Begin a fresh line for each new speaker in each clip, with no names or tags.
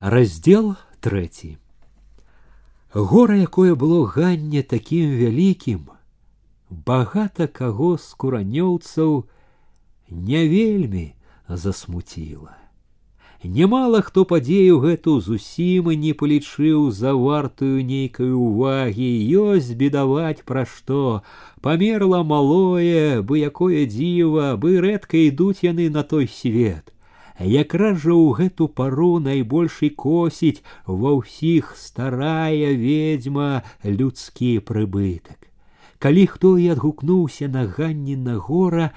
Раздел трэці. Гора, якое было ганне такім вялікім, багата каго з куранёўцаў не вельмі засмуціла. Немало хто падзею гэту зусім і не палічыў за вартую нейкай увагі, ёсць бедаваць пра што, памерла малое, бы якое дзіва, бы рэдка ідуць яны на той свет якраз жа ў гэту пару найбольш і косіць ва ўсіх старая ведьма людскі прыбытак. Калі хто і адгукнуўся на ганніна гора,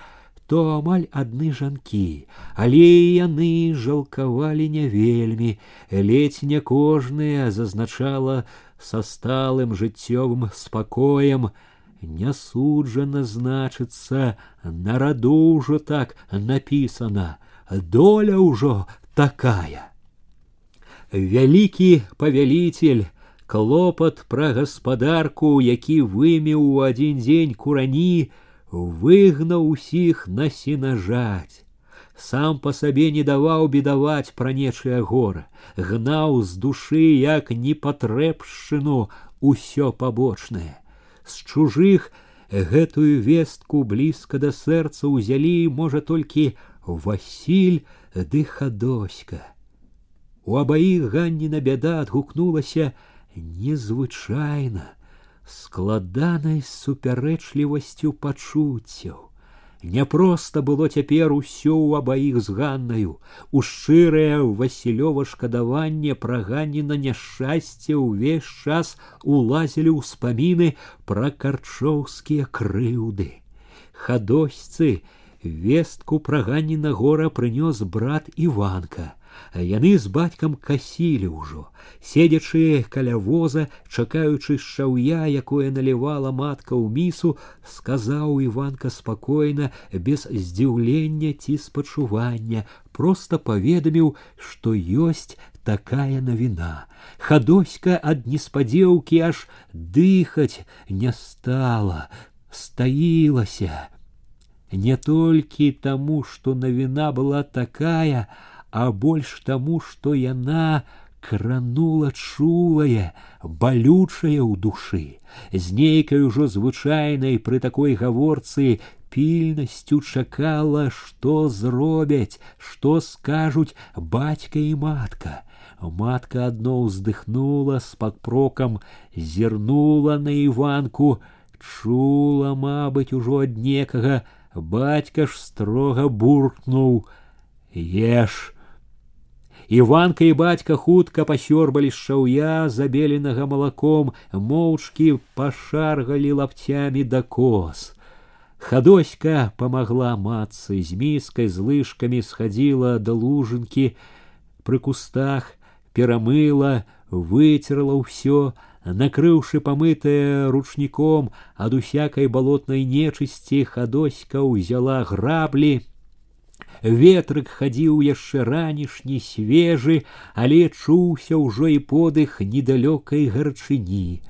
то амаль адны жанкі, але яны жалкавалі не вельмі, ледзь не кожная зазначала са сталым жыццёвым спакоем, не суджана значыцца, на раду ўжо так напісана, доля ўжо такая. Вялікі павяліцель, клопат пра гаспадарку, які вымеў у адзін дзень курані, выгнаў усіх на сенажаць. Сам па сабе не даваў бедаваць пра нечае гора, гнаў з душы як непатрэбшчыну усё пабочнае. З чужых гэтую вестку блізка да сэрца ўзялі, можа толькі Васіль ды хадоська. У абаіх ганніна бяда адгукнулася незвычайна, складанай супярэчлівасцю пачуццяў. Няпроста было цяпер усё ў абаіх з ганнаю, у шчырае Васілёва шкадаванне пра ганніна няшчасце ўвесь час улазілі ўспаміны пра карчоўскія крыўды. Хадосьцы, Вестку пра ганніна гора прынёс брат Іванка. Яны з бацькам касілі ўжо, седзячы каля воза, чакаючы шаўя, якое налівала матка ў місу, сказаў Іванка спакойна, без здзіўлення ці спачування, проста паведаміў, што ёсць такая навіна. Хадоська ад неспадзеўкі аж дыхаць не стала, стаілася не толькі таму, што навіна была такая, а больш таму, што яна кранула чулае, балючае ў душы, з нейкай ужо звычайнай пры такой гаворцы пільнасцю чакала, што зробяць, што скажуць бацька і матка. Матка адно ўздыхнула з падпрокам, зірнула на іванку, чула, мабыць, ужо ад некага, Бацька ж строга буркнуў: Еш. Іванка і бацька хутка пасёрбалі з шаўя, забеленага малаком, моўчкі пашаргалі лапцямі да кос. Хадоська помогла матцы з міскай з лыжкамі схадзіла да лужынкі, пры кустах перамыла, выцерла ўсё, накрыўшы памытае ручніком ад усякай балотнай нечысці хадоська ўзяла граблі ветрык хадзіў яшчэ ранішні свежы але чуўся ўжо і подых недалёкай гарчыні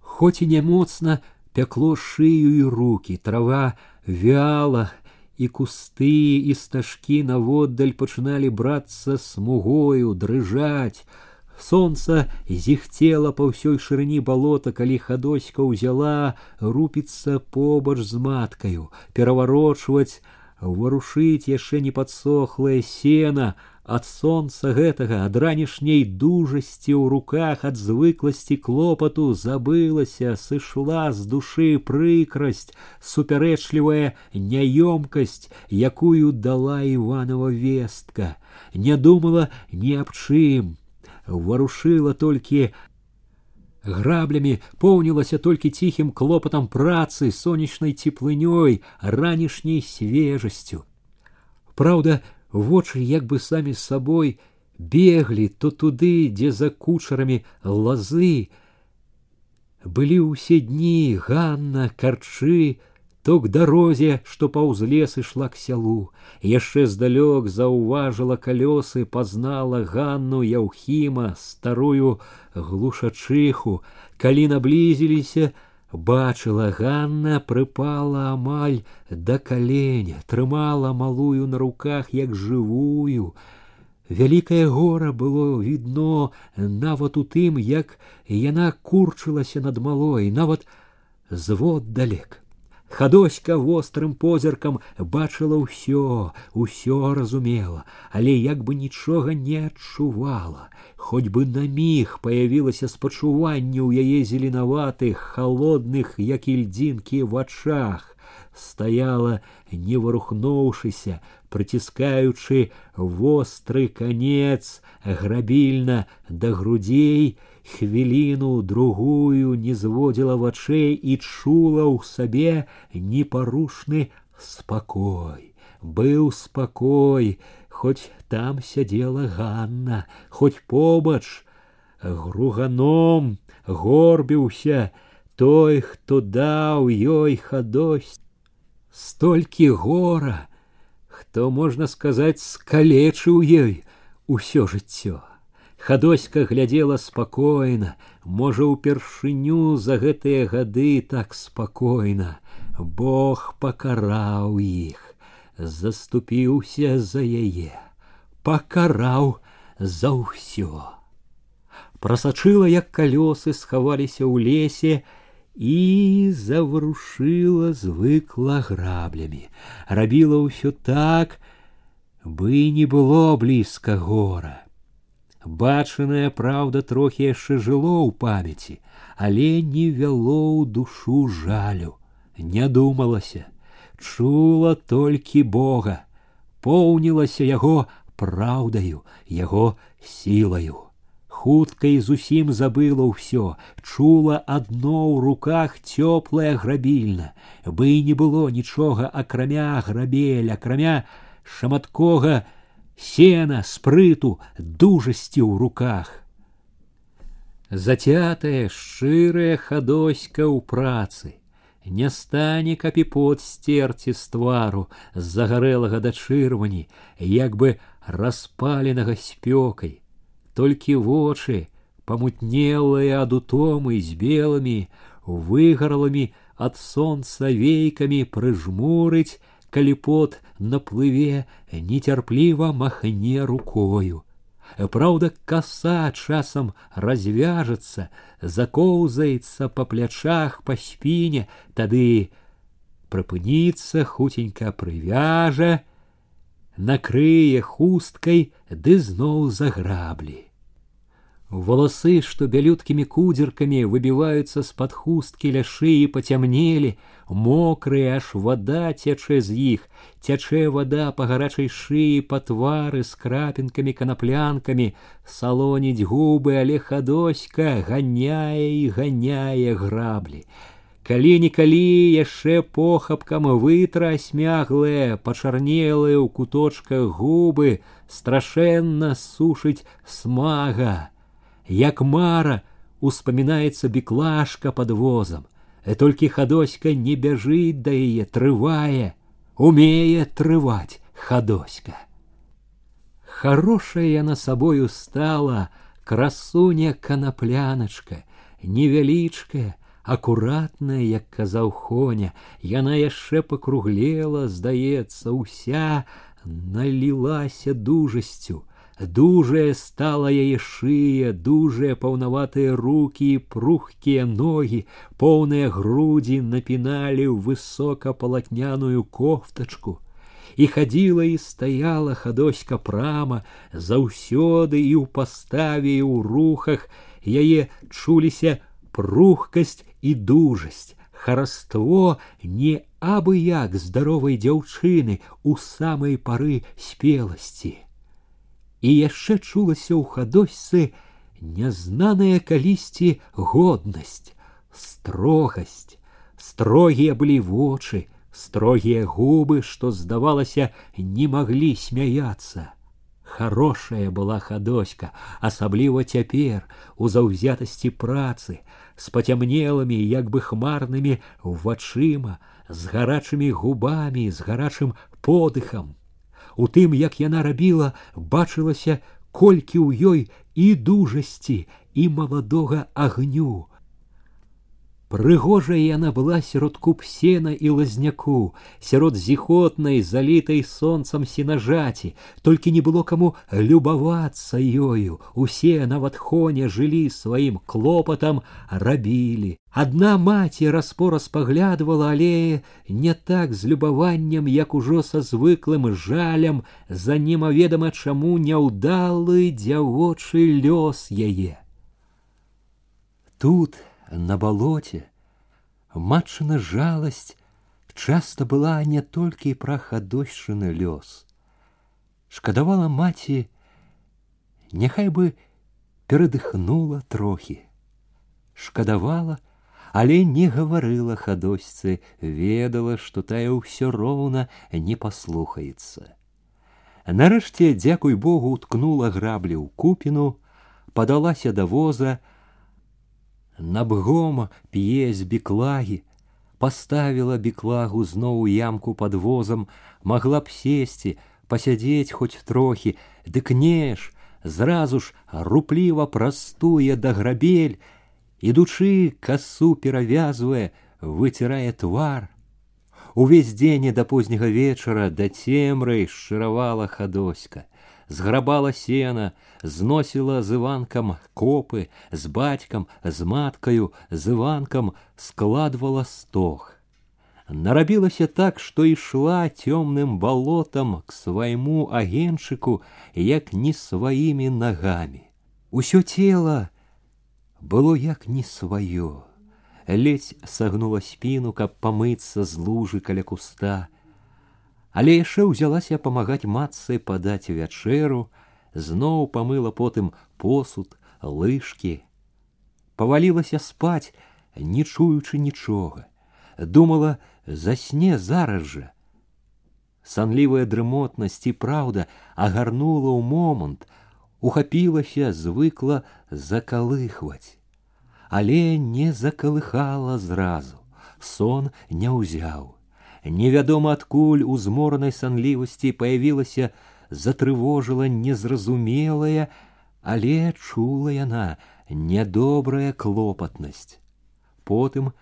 хоць і нямоцна пякло шыю і руки трава вяла і кусты і стажкі наводдаль пачыналі брацца смугою дрыжаць Солнце зіхцела па ўсёй шырыні балота, калі хадоська ўзяла рупіцца побач з маткаю, пераварочваць, варушыць яшчэ не падсохлае сена, ад сонца гэтага ад ранішняй дужасці ў руках ад звыкласці клопату забылася сышла з душы прыкрасць супярэчлівая няёмкасць якую дала иванова вестка не думала ні аб чым варушыла толькі граблямі поўнілася толькі ціхім клопатам працы сонечнай цеплынёй ранішняй свежасцю Праўда, вочы як бы самі з сабой беглі то туды дзе за кучарамі лазы былі ўсе дні ганна карчы то к дарозе, што паўз лес ішла к сялу, яшчэ здалёк заўважыла калёсы, пазнала ганну яўхіма старую глушачыху, калі наблізіліся, бачыла ганна прыпала амаль да каленя, трымала малую на руках як жывую, Вялікае гора было відно нават у тым, як яна курчылася над малой, нават звод далек. Хадоська вострым позіркам бачыла ўсё, усё разумела, але як бы нічога не адчувала. Хоць бы на міг паявілася спачуванне ў яе зеленаватых, холодных, як ільдзінкі вачах стаяла, не варухнуўшыся, прыціскаючы востры канец грабільна да грудзей, хвіліну другую не зводзіла вачэй і чула ў сабе непарушны спакой. Быў спакой, хоць там сядзела Ганна, хоць побач груганом горбіўся той, хто даў ёй хадось столькі гора, хто можна сказаць скалечыў ёй усё жыццё. Хадоська глядела спакойна, можа ўпершыню за гэтыя гады так спакойна. Бог пакараў іх, заступіўся за яе, пакараў за ўсё. Прасачыла, як калёсы схаваліся ў лесе, і заварушыла звыкла граблямі, рабіла ўсё так, бы не было блізка гора. Бачаная праўда трохі яшчэ жыло ў памяці, але не вяло ў душу жалю, не думалася, чула толькі Бога, поўнілася яго праўдаю, яго сілаю хутка і зусім забыла ўсё, чула адно ў руках цёплая грабільна, бы і не было нічога акрамя грабель, акрамя шаматкога сена, спрыту, дужасці ў руках. Зацятая шчырая хадоська ў працы, не стане каб і пот стерці з твару з загарэлага да чырвані, як бы распаленага спёкай толькі вочы, памутнелыя ад утомы з белымі, выгарламі ад сонца вейкамі прыжмурыць, калі пот наплыве нецярпліва махне рукою. Праўда, коса часам развяжется, закоўзаецца па плячах па спіне, тады прыпыніцца хутенька прывяжа, накрые хусткай ды зноў заграблі. Волосы, что бялюткімі кудзеркамі выбіваюцца з-пад хусткі ля шыі пацямнелі, мокрыя аж вода цячэ з іх, цячэ вода па гарачай шыі па твары з крапінкамі канаплянкамі, салоніць губы, але хадоська ганяе і ганяе граблі. Калі-нікалі яшчэ похапкам вытра смяглыя, пачарнелыя ў куточках губы, страшэнна сушыць смага як мара успамінаецца біклашка под возам, э толькі хадоська не бяжыць да яе трывае, умее трываць хадоська. Хорошая яна сабою стала, красуня канапляначка, невялічкая, акуратная, як казаў хоня, яна яшчэ пакруглела, здаецца, уся налілася дужасцю, Дужая стала яе шыя, дужыя паўнаватыя руки, прухкія ногі, поўныя грудзі напіналі ў высокапалатняную кофтачку. І хадзіла і стаяла хадоська прама, заўсёды і ў паставе і ў рухах яе чуліся прухкасць і дужасць, хараство не абы як здаровай дзяўчыны у самай пары спеласці і яшчэ чулася ў хадосьцы нязнаная калісьці годнасць, строгасць, строгія былі вочы, строгія губы, што здавалася, не маглі смяяцца. Хорошая была хадоська, асабліва цяпер у заўзятасці працы, з пацямнелымі, як бы хмарнымі вачыма, з гарачымі губамі, з гарачым подыхам, у тым як яна рабіла бачылася колькі ў ёй і дужасці і маладога агню Прыгожая яна была сярод куб сена і лазняку, сярод зіхотнай, залітай сонцам сенажаці, толькі не было каму любавацца ёю. Усе нават хоне жылі сваім клопатам, рабілі. Адна маці распораз паглядвала, але не так з любаваннем, як ужо са звыклым жалям за немаведама чаму няўдалы дзявочы лёс яе. Тут на болоте матчына жалость часто была не толькі пра хадойшчыны лёс. Шкадавала маці, няхай бы перадыхнула трохі. Шкадавала, але не гаварыла хадосьцы, ведала, што тая ўсё роўна не паслухаецца. Нарэшце, дзякуй Богу, уткнула граблі ў купіну, падалася да воза, набгома п'е з біклагі, поставила біклагу зноў ямку под возам, могла б сесці, пасядзець хоць трохі, дык неш, зразу ж рупліва прастуе да грабель, ідучы касу перавязвае, выцірае твар. Увесь дзень да позняга вечара да цемрай шчыравала хадоська зграбала сена, зносіла з іванкам копы, з бацькам, з маткаю, з іванкам складвала стог. Нарабілася так, што ішла цёмным балотам к свайму агенчыку, як не сваімі нагамі. Усё цела было як не сваё. Ледзь сагнула спіну, каб памыцца з лужы каля куста, але яшчэ ўзялася памагаць матцы падаць вячэру, зноў памыла потым посуд, лыжкі. Павалілася спаць, не чуючы нічога. Думала, засне зараз жа. Санлівая дрымотнасць і праўда агарнула ў момант, ухапілася, звыкла закалыхваць. Але не закалыхала зразу, сон не ўзяў невядома адкуль у зморанай санлівасці паявілася затрывожыла незразумелая, але чула яна нядобрая клопатнасць. Потым,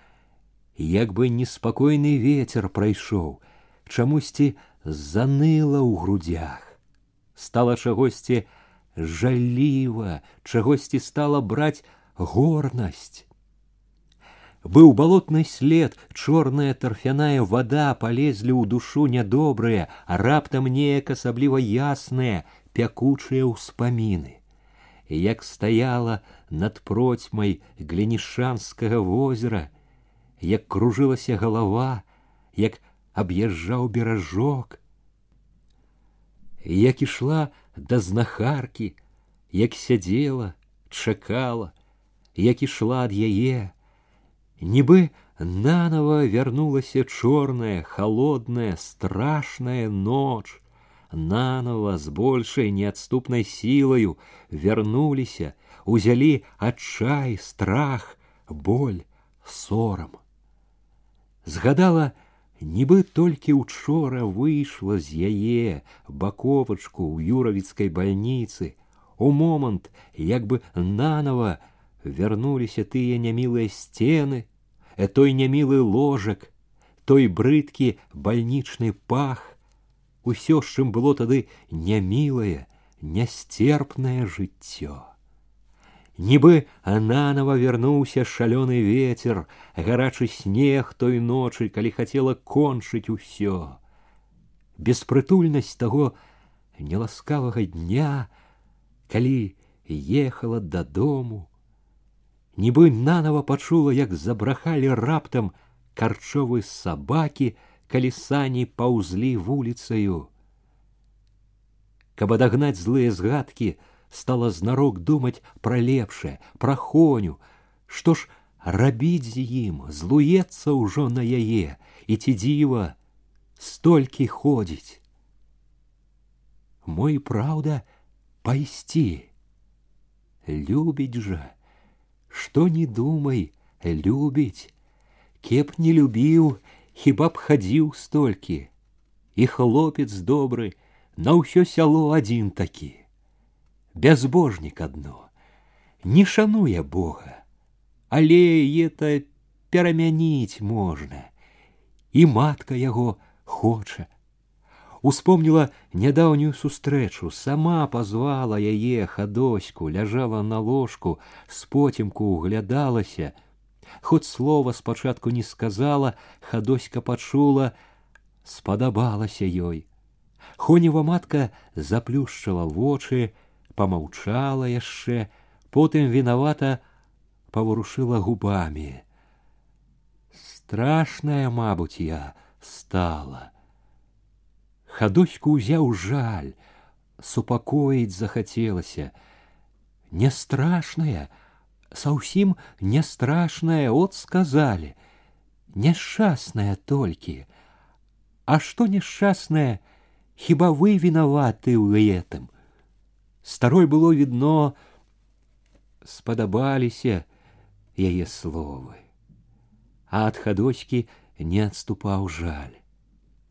як бы неспакойны ветер прайшоў, чамусьці заныла ў грудях. Стала чагосьці жаліва, чагосьці стала браць горнасць. Быў балотны след, чорная тарфяная вода полезлі ў душу нядобрыя, а раптам неяк асабліва ясныя, пякучыя ўспаміны. Як стаяла над процьмай глінішанскага возера, як кружылася галава, як аб'язджаў беражок, як ішла да знахаркі, як сядзела, чакала, як ішла ад яе, Нібы нанова вярнулася чорная, холодная, страшная ноч. Нанова з большай неадступнай сілаю вярнуліся, узялі адчай, страх, боль, сорам. Згадала, нібы толькі учора выйшла з яе баковачку ў юравіцкай бальніцы, у момант, як бы нанова вярнуліся тыя нямілыя сцены, э той нямілы ложак, той брыдкі бальнічны пах, усё, з чым было тады нямілае, нястерпнае жыццё. Нібы нанова вярнуўся шалёны ветер, гарачы снег той ночы, калі хацела кончыць усё. Беспрытульнасць таго неласкавага дня, калі ехала дадому, нібы нанова пачула, як забрахалі раптам карчовы сабакі, калі сані паўзлі вуліцаю. Каб адагнаць злыя згадкі, стала знарок думаць пра лепшае, пра хоню, што ж рабіць з ім, злуецца ўжо на яе, і ці дзіва столькі ходзіць. Мой праўда пайсці, любіць жа, Что не думай, любіць, Кеп не любіў, хіба б хадзіў столькі. І хлопец добры, на ўсё сяло адзін такі. Бязбожнік адно, не шануе Бога, але это перамяніць можна. І матка яго хоча. Успомніла нядаўнюю сустрэчу, сама пазвала яе хадоську, ляжала на ложку, з потемку углядалася. Хоць слова спачатку не сказала, хадоська пачула, спадабалася ёй. Хонева матка заплюшчыла вочы, помаўчала яшчэ, потым вінавата паварушыла губамі. Страшная, мабуть, я стала. Хадоську ўзяў жаль, супакоіць захацелася. Не страшная, саўсім не страшная, от сказалі. Няшчасная толькі. А што няшчасная, хіба вы вінаваты ў гэтым? Старой было відно, спадабаліся яе словы. А ад хадочкі не адступаў жаль.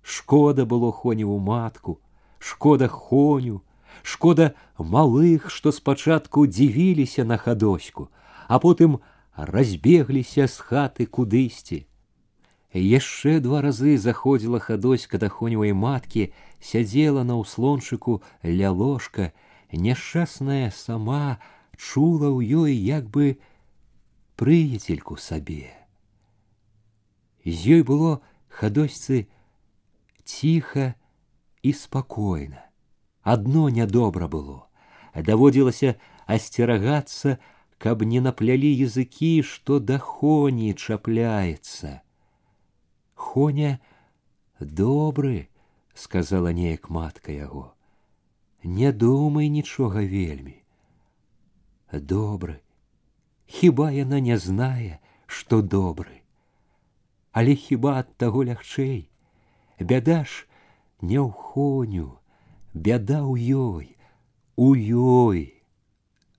Шкода было хоневу матку, шкода хоню, шкода малых, што спачатку дзівіліся на хадоську, а потым разбегліся з хаты кудысьці. Яшчэ два разы заходзіла хадоська да хоневай маткі, сядзела на ўслончыку ля ложка, няшчасная сама чула ў ёй як бы прыяцельку сабе. З ёй было хадосьцы ціха і спакойна. Адно нядобра было, даводзілася асцерагацца, каб не наплялі языкі, што да хоні чапляецца. Хоня добры, сказала неяк матка яго. Не думай нічога вельмі. Добры. Хіба яна не знае, што добры. Але хіба ад таго лягчэй, бяда ж не ў хоню, бяда ў ёй, у ёй.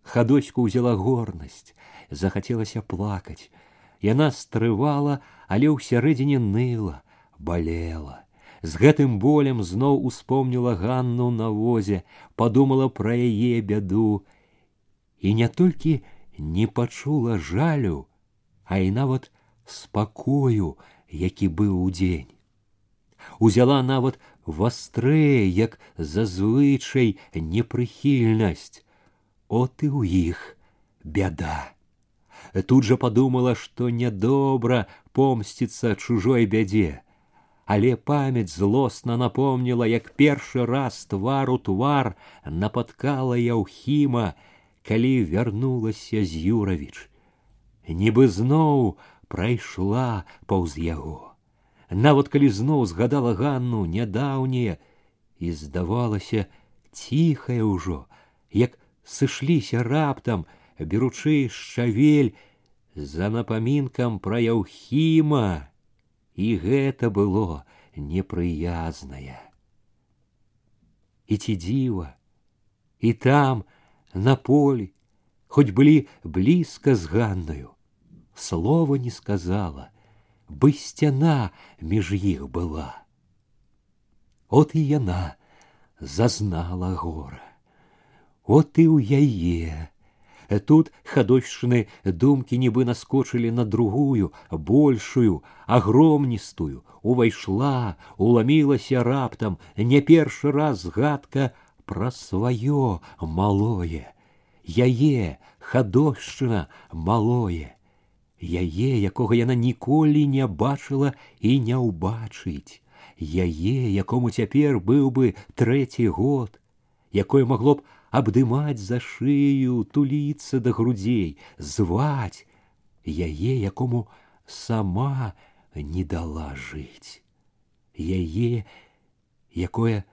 Хадочку ўзяла горнасць, захацелася плакаць. Яна стрывала, але ўсярэдзіне ныла, балела. З гэтым болем зноў успомніла Ганну на возе, падумала пра яе бяду і не толькі не пачула жалю, а і нават спакою, які быў удзень узяла нават вастрэй, як зазвычай непрыхільнасць. От і ў іх бяда. Тут жа падумала, што нядобра помсціцца чужой бядзе. Але памяць злосна напомніла, як першы раз твару твар напаткала Яўхіма, калі вярнулася з Юравіч. Нібы зноў прайшла паўз яго нават калі зноў згадала ганну нядаўнее і здавалася ціхае ўжо як сышліся раптам беручы шавель за напамінкам пра яўхіма і гэта было непрыязнае і ці дзіва і там на полі хоць былі блізка з ганнаю слова не сказала бы сцяна між іх была. От і яна зазнала гора. От і ў яе. Тут хадочшны думкі нібы наскочылі на другую, большую, агромністую, увайшла, уламілася раптам, не першы раз гадка пра сваё малое. Яе хадошчына малое яе, якога яна ніколі не бачыла і не ўбачыць, яе, якому цяпер быў бы трэці год, якое магло б абдымаць за шыю, туліцца да грудзей, зваць, яе, якому сама не дала жыць, яе, якое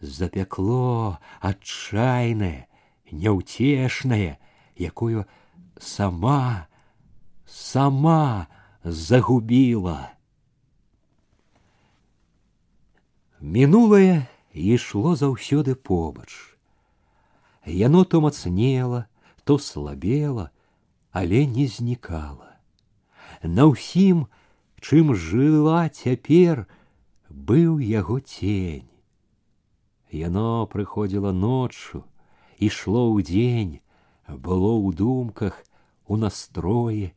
запякло адчайнае, няўцешнае, якое сама сама загубила. Мінулае ішло заўсёды побач. Яно то мацнела, то слабела, але не знікала. На ўсім, чым жыла цяпер, быў яго тень. Яно прыходзіла ноччу, ішло ў дзень, было ў думках, у настроі,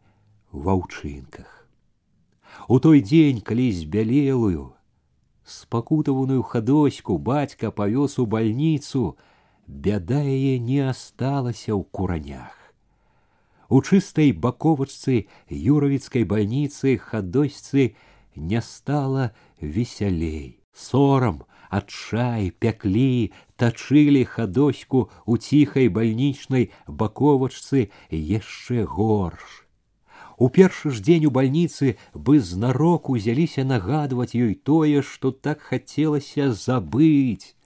ва ўчынках. У той дзень, калі збялелую, спакутаваную хадоську бацька павёз у бальніцу, бяда яе не асталася ў куранях. У чыстай баковачцы юравіцкай бальніцы хадосьцы не стала весялей. Сорам, адчай, пяклі, тачылі хадоську у ціхай бальнічнай баковачцы яшчэ горш. У першы ж дзень у бальніцы бы знарок узяліся нагадваць ёй тое, што так хацелася забыць.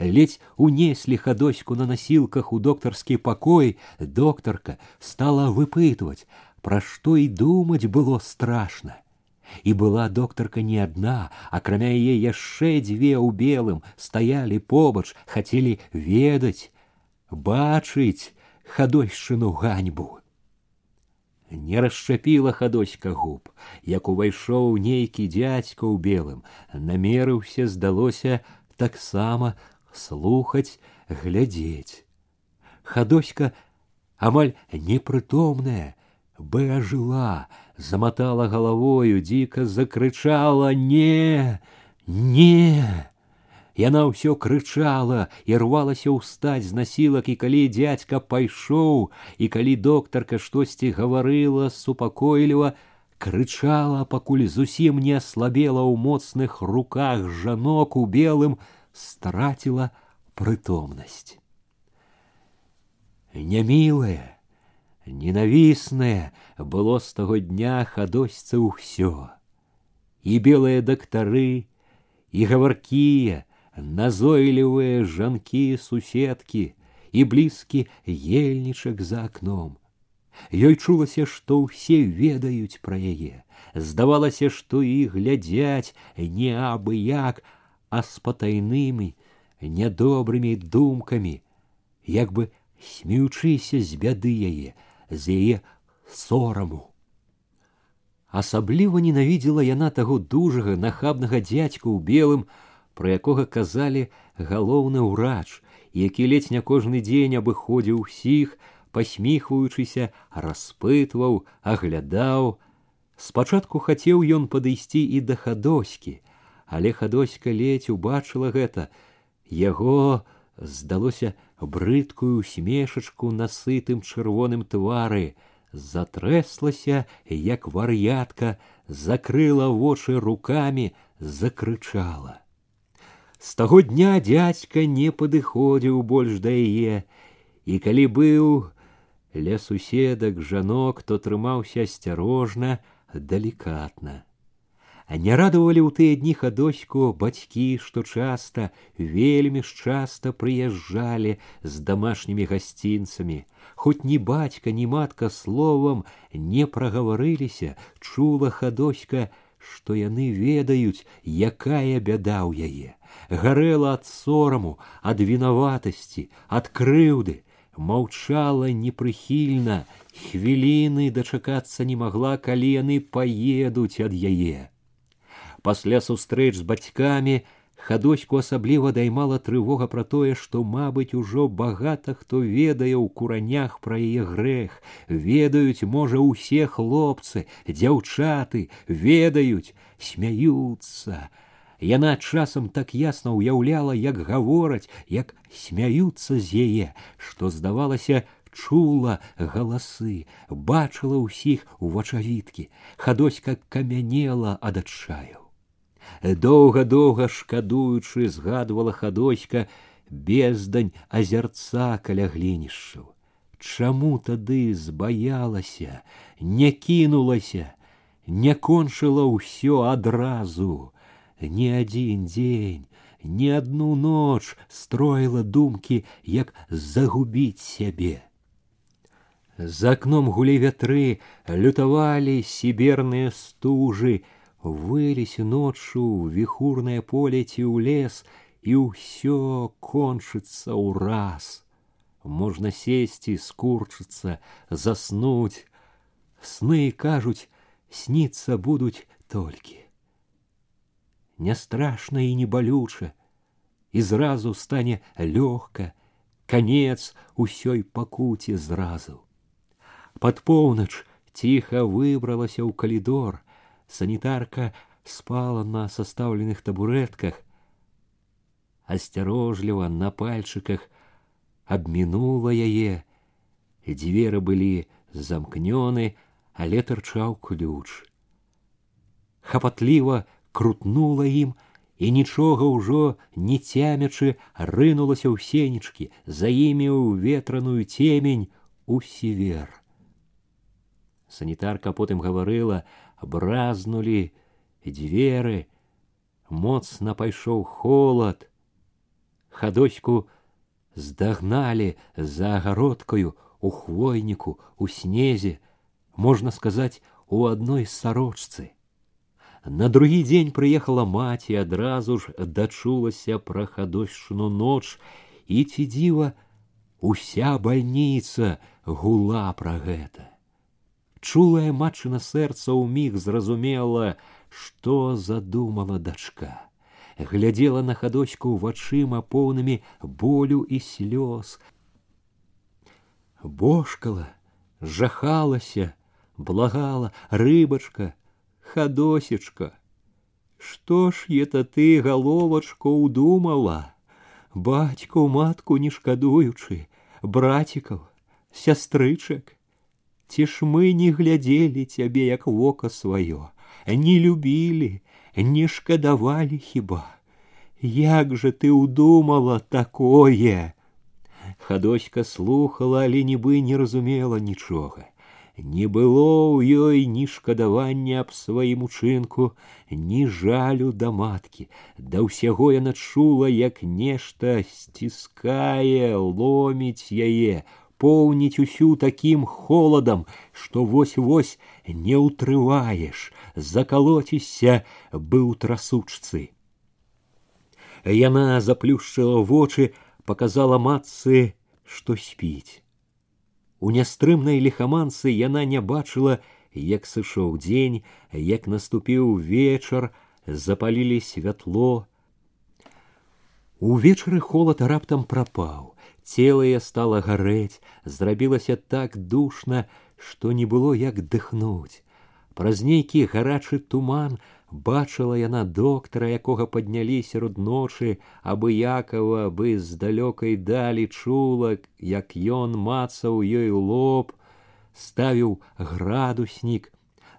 Ледзь унеслі хадоську на насілках у доктарскі пакой, доктарка стала выпытваць, пра што і думаць было страшна. І была доктарка не адна, акрамя яе яшчэ дзве ў белым стаялі побач, хацелі ведаць, бачыць хадойшчыну ганьбу. Не расшчапіла хадоська губ, як увайшоў нейкі дзядзька ў белым, намерыўся, здалося таксама слухаць, глядзець. Хадоська амаль непрытомная, бы ажыла, замотала головою, дико закричала «Не! Не!» Яна ўсё крычала і рвалася ўстаць з насілак і калі дзядзька пайшоў і калі доктарка штосьці гаварыла супакойліва, крычала, пакуль зусім не аслабела ў моцных руках жанок у белым, страціла прытомнасць. Нямілая, Ненавіснае было з таго дня хадосьца ўсё. І белыя дактары, і гаваркія, назойлівыя жанкі суседкі і блізкі ельнічак за акном. Ёй чулася, што ўсе ведаюць пра яе. Здавалася, што і глядзяць не абы як, а з патайнымі, нядобрымі думкамі, як бы смеючыся з бяды яе, з яе сораму. Асабліва ненавідзела яна таго дужага нахабнага дзядзьку ў белым, пра якога казалі галоўны ўрач, які ледзь не кожны дзень абыходзіў усіх, пасміхваючыся, распытваў, аглядаў. Спачатку хацеў ён падысці і да хадоські, але хадоська ледзь убачыла гэта. Яго здалося брыдкую усмешачку на сытым чырвоным твары, затрэслася, як вар'ятка, закрыла вочы руками, закрычала. З таго дня дядзька не падыходзіў больш да яе, і калі быў ля суседак жанок, то трымаўся асцярожна, далікатна. А не радовали ў тыя дні хадоську бацькі, што часта, вельмі ж часта прыязджалі з домашнімі гасцінцамі. Хоць ні бацька, ні матка словам не прагаварыліся, чула хадоська, што яны ведаюць, якая бяда ў яе. Гарэла ад сораму, ад вінаватасці, ад крыўды, маўчала непрыхільна, хвіліны дачакацца не магла, калі яны паедуць ад яе. Пасля сустрэч з бацькамі хадоську асабліва даймала трывога пра тое, што, мабыць, ужо багата хто ведае ў куранях пра яе грэх, ведаюць, можа, усе хлопцы, дзяўчаты, ведаюць, смяюцца. Яна часам так ясна ўяўляла, як гавораць, як смяюцца з яе, што здавалася, чула галасы, бачыла ўсіх у вачавіткі, хадоська камянела ад адчаю доўга-доўга шкадуючы згадвала хадоська бездань азярца каля глінішчаў. Чаму тады збаялася, не кінулася, не кончыла ўсё адразу, Ні адзін дзень, ні адну ноч строіла думкі, як загубіць сябе. За акном гулі вятры, лютавалі сіберныя стужы, вылезь ночью в вихурное поле ці ў лес, і ўсё кончыцца ў раз. Можна сесці, скурчыцца, заснуць. Сны кажуць, сниться будуць толькі. Не страшна і не балюча, і зразу стане лёгка, конец усёй пакуце зразу. Пад поўнач ціха выбралася ў калідор, санитарка спала на составленных табуретках, асцярожліва на пальчыках абмінула яе, дзверы былі замкнёны, але тырчаў ключ. Хапатліва крутнула ім, і нічога ўжо не цямячы рынулася ў сенечкі, за імі ў ветраную цемень у сівер. Санітарка потым гаварыла, бразнулі дзверы, моцна пайшоў холад. Хадоську здагналі за агародкаю у хвойніку, у снезе, можна сказаць, у адной сарочцы. На другі дзень прыехала маці адразу ж дачулася пра хадошчыну ноч і ці дзіва уся бальніца гула пра гэта. Чулая матчына сэрца ўміг зразумела, што задумала дачка. Глядзела на хадочку вачыма поўнымі болю і слёз. Бошкала, жахалася, благала рыбачка, хадосечка. Што ж это ты, галовачко, удумала? Бацьку, матку не шкадуючы, братиков, сястрычак. Ці ж мы не глядзелі цябе як вока сваё, не любілі, не шкадавалі хіба. Як же ты удумала такое? Хадоська слухала, але нібы не разумела нічога. Не было ў ёй ні шкадавання аб сваім учынку, ні жалю да маткі. Да ўсяго яна чула, як нешта сціскае, ломіць яе, поўніць усю такім холадам, што вось-вось не ўтрываеш, закалоцішся быў трасучцы. Яна заплюшчыла вочы, показала матцы, што спіць. У нястрымнай лихаманцы яна не бачыла, як сышоў дзень, як наступіў вечар, запалілі святло. Увечары холад раптам прапаў, целае стала гарэць, зрабілася так душна, што не было як дыхнуць. Праз нейкі гарачы туман бачыла яна доктара, якога паднялі сярод ночы, абыякова бы з далёкай далі чула, як ён мацаў ёй лоб, ставіў градуснік,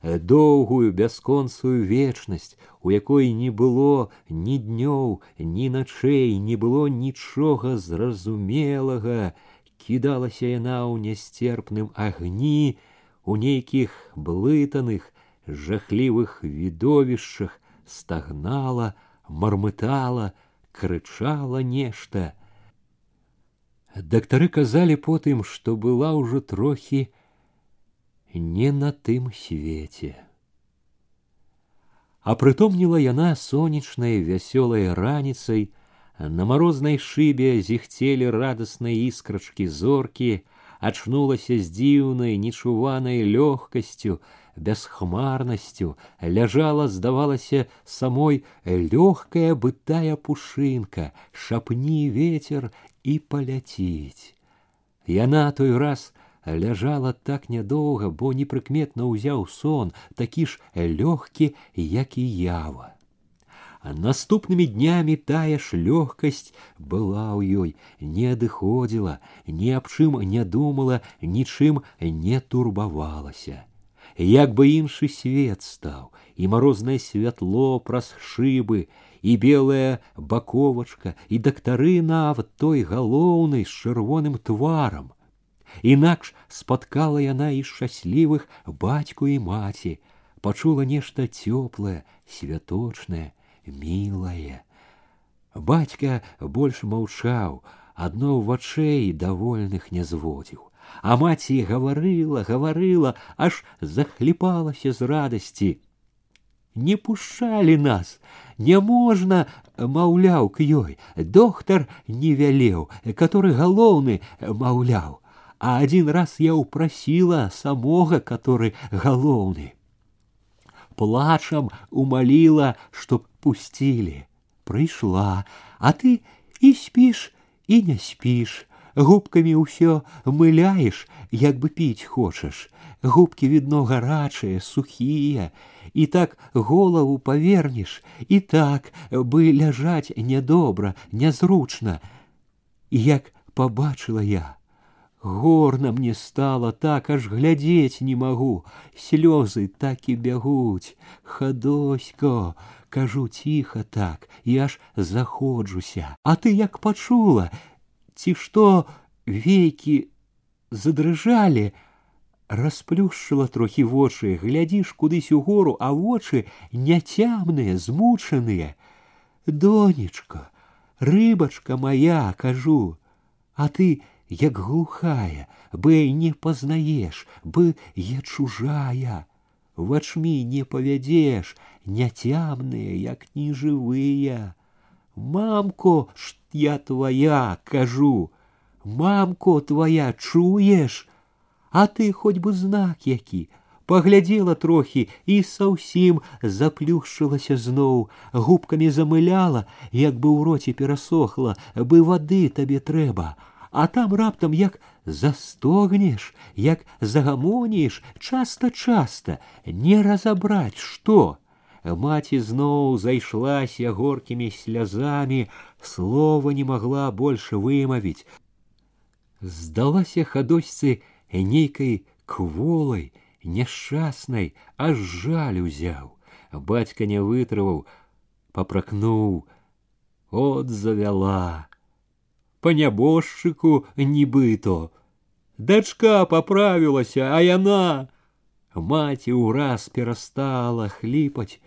доўгую бясконцую вечнасць, у якой не было ні днёў, ні начэй, не было нічога зразумелага, кідалася яна ў нясцерпным агні, у нейкіх блытаных, жахлівых відовішчах стагнала, мармытала, крычала нешта. Дактары казалі потым, што была ўжо трохі не на тым свеце. А прытомніла яна сонечнай вясёлай раніцай, на марознай шыбе зіхцелі радаснай іскрачкі зоркі, ачнулася з дзіўнай нечуванай лёгкасцю, бясхмарнасцю ляжала здавалася самой лёгкая бытая пушынка шапні ветер і паляціць яна той раз ляжала так нядоўга бо непрыкметна ўзяў сон такі ж лёгкі як і ява а наступнымі днямі тая ж лёгкасць была ў ёй не адыходзіла ні аб чым не думала нічым не турбавалася як бы іншы свет стаў і марознае святло праз шыбы і белая баковачка і дактары нават той галоўнай з чырвоным тварам інакш спаткала яна і шчаслівых бацьку і маці пачула нешта цёплае святочнае мілае бацька больш маўчаў адно вачэй давольных не зводзіў а маці гаварыла гаварыла аж захліпалася з радасці не пушчалі нас не можна маўляў к ёй доктар не вялеў который галоўны маўляў а один раз я ўпрасіла самога который галоўны плачам умаліла чтоб пусцілі прыйшла а ты і спіш і не спіш губкамі ўсё мыляеш, як бы піць хочаш. Губкі відно гарачыя, сухія, і так голову павернеш, і так бы ляжаць нядобра, нязручна. І як побачила я, горна мне стало так, аж глядзець не магу, слёзы так і бягуць, хадосько, кажу ціха так і аж заходжуся, а ты як пачула, ці што вейкі задрыжалі, расплюшчыла трохі вочы, глядзіш кудысь угору, а вочы няцямныя, змучаныя. Донечка, рыбачка моя, кажу, а ты як глухая, бы не пазнаеш, бы я чужая. Вачмі не павядзеш, няцямныя, як нежывыя. Мамко, ж я твоя, кажу, мамко твоя чуеш, а ты хоть бы знак які, паглядзела трохі і саўсім заплюшчылася зноў, губкамі замыляла, як бы ў роце перасохла, бы вады табе трэба, а там раптам як застогнеш, як загамоніш часта-часта, не разабраць што. Маці зноў зайшлася горкімі слязамі, слова не могла больше вымавіць. Здалася хадосьцы нейкай кволай, няшчаснай, аж жаль узяў. Бацька не вытрываў, папракнуў, от завяла. По нябожчыку нібыто. Дачка поправілася, а яна. Маці ўраз перастала хліпаць,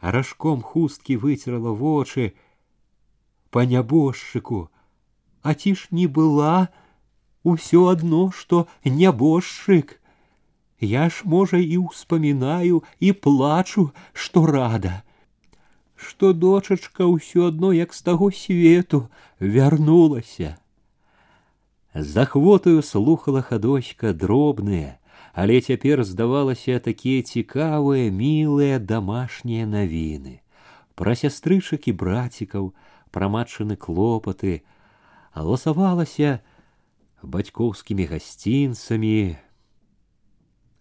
а ражком хусткі выцерла вочы по нябожчыку, а ці ж не была усё адно, што нябожчык. Я ж, можа, і ўспамінаю і плачу, што рада, што дочачка ўсё адно як з таго свету вярнулася. За хвотаю слухала хадочка дробныя, але цяпер здавалася такія цікавыя, мілыя дамашнія навіны. Пра сястрычак і брацікаў, пра матчыны клопаты, ласавалася бацькоўскімі гасцінцамі.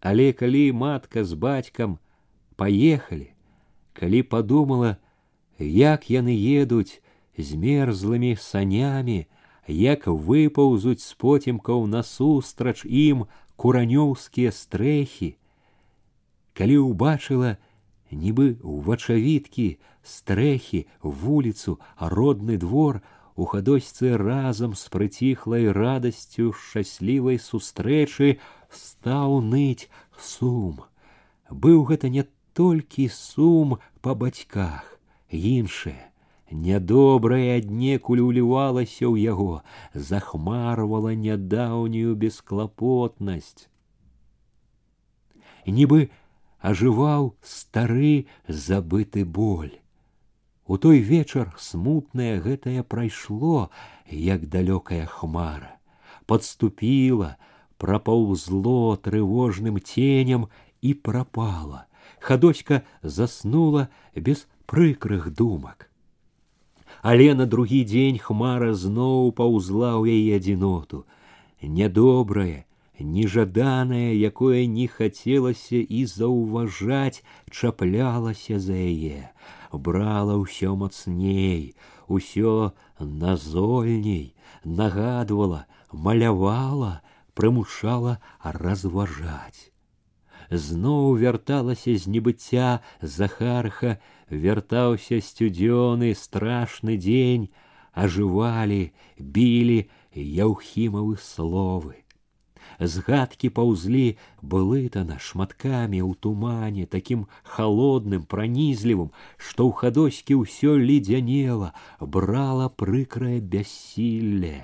Але калі матка з бацькам паехалі, калі падумала, як яны едуць змерзлымі санямі, як выпаўзуць з поцемкаў насустрач ім куранёўскія стрэхі, калі ўбачыла, нібы ў вачавіткі, стрэхі, вуліцу, родны двор, у хадосьцы разам з прыціхлай радасцю шчаслівай сустрэчы стаў ныць сум. Быў гэта не толькі сум па бацьках, іншае, нядобрае аднекуль улівалася ў яго, захмарвала нядаўнюю бесклапотнасць. Нібы ажываў стары забыты боль. У той вечар смутнае гэтае прайшло, як далёкая хмара, подступіла, прапаўзло трывожным ценем і прапала. Хадоська заснула без прыкрых думак. Але на другі дзень хмара зноў паўзла ў яе адзіноту, нядобрае, нежаданае, якое не хацелася і заўважаць, чаплялася за яе брала ўсё мацней, усё назольней, нагадвала, малявала, прымушала разважаць. Зноў вярталася з небыцця захарха, вяртаўся сцюдзёны страшны дзень, ажывалі, білі яўхімавы словы згадкі паўзлі былытана шматкамі ў тумане такім холодным пранізлівым што ў хадоські ўсё ледзянела брала прыкрае бяссілле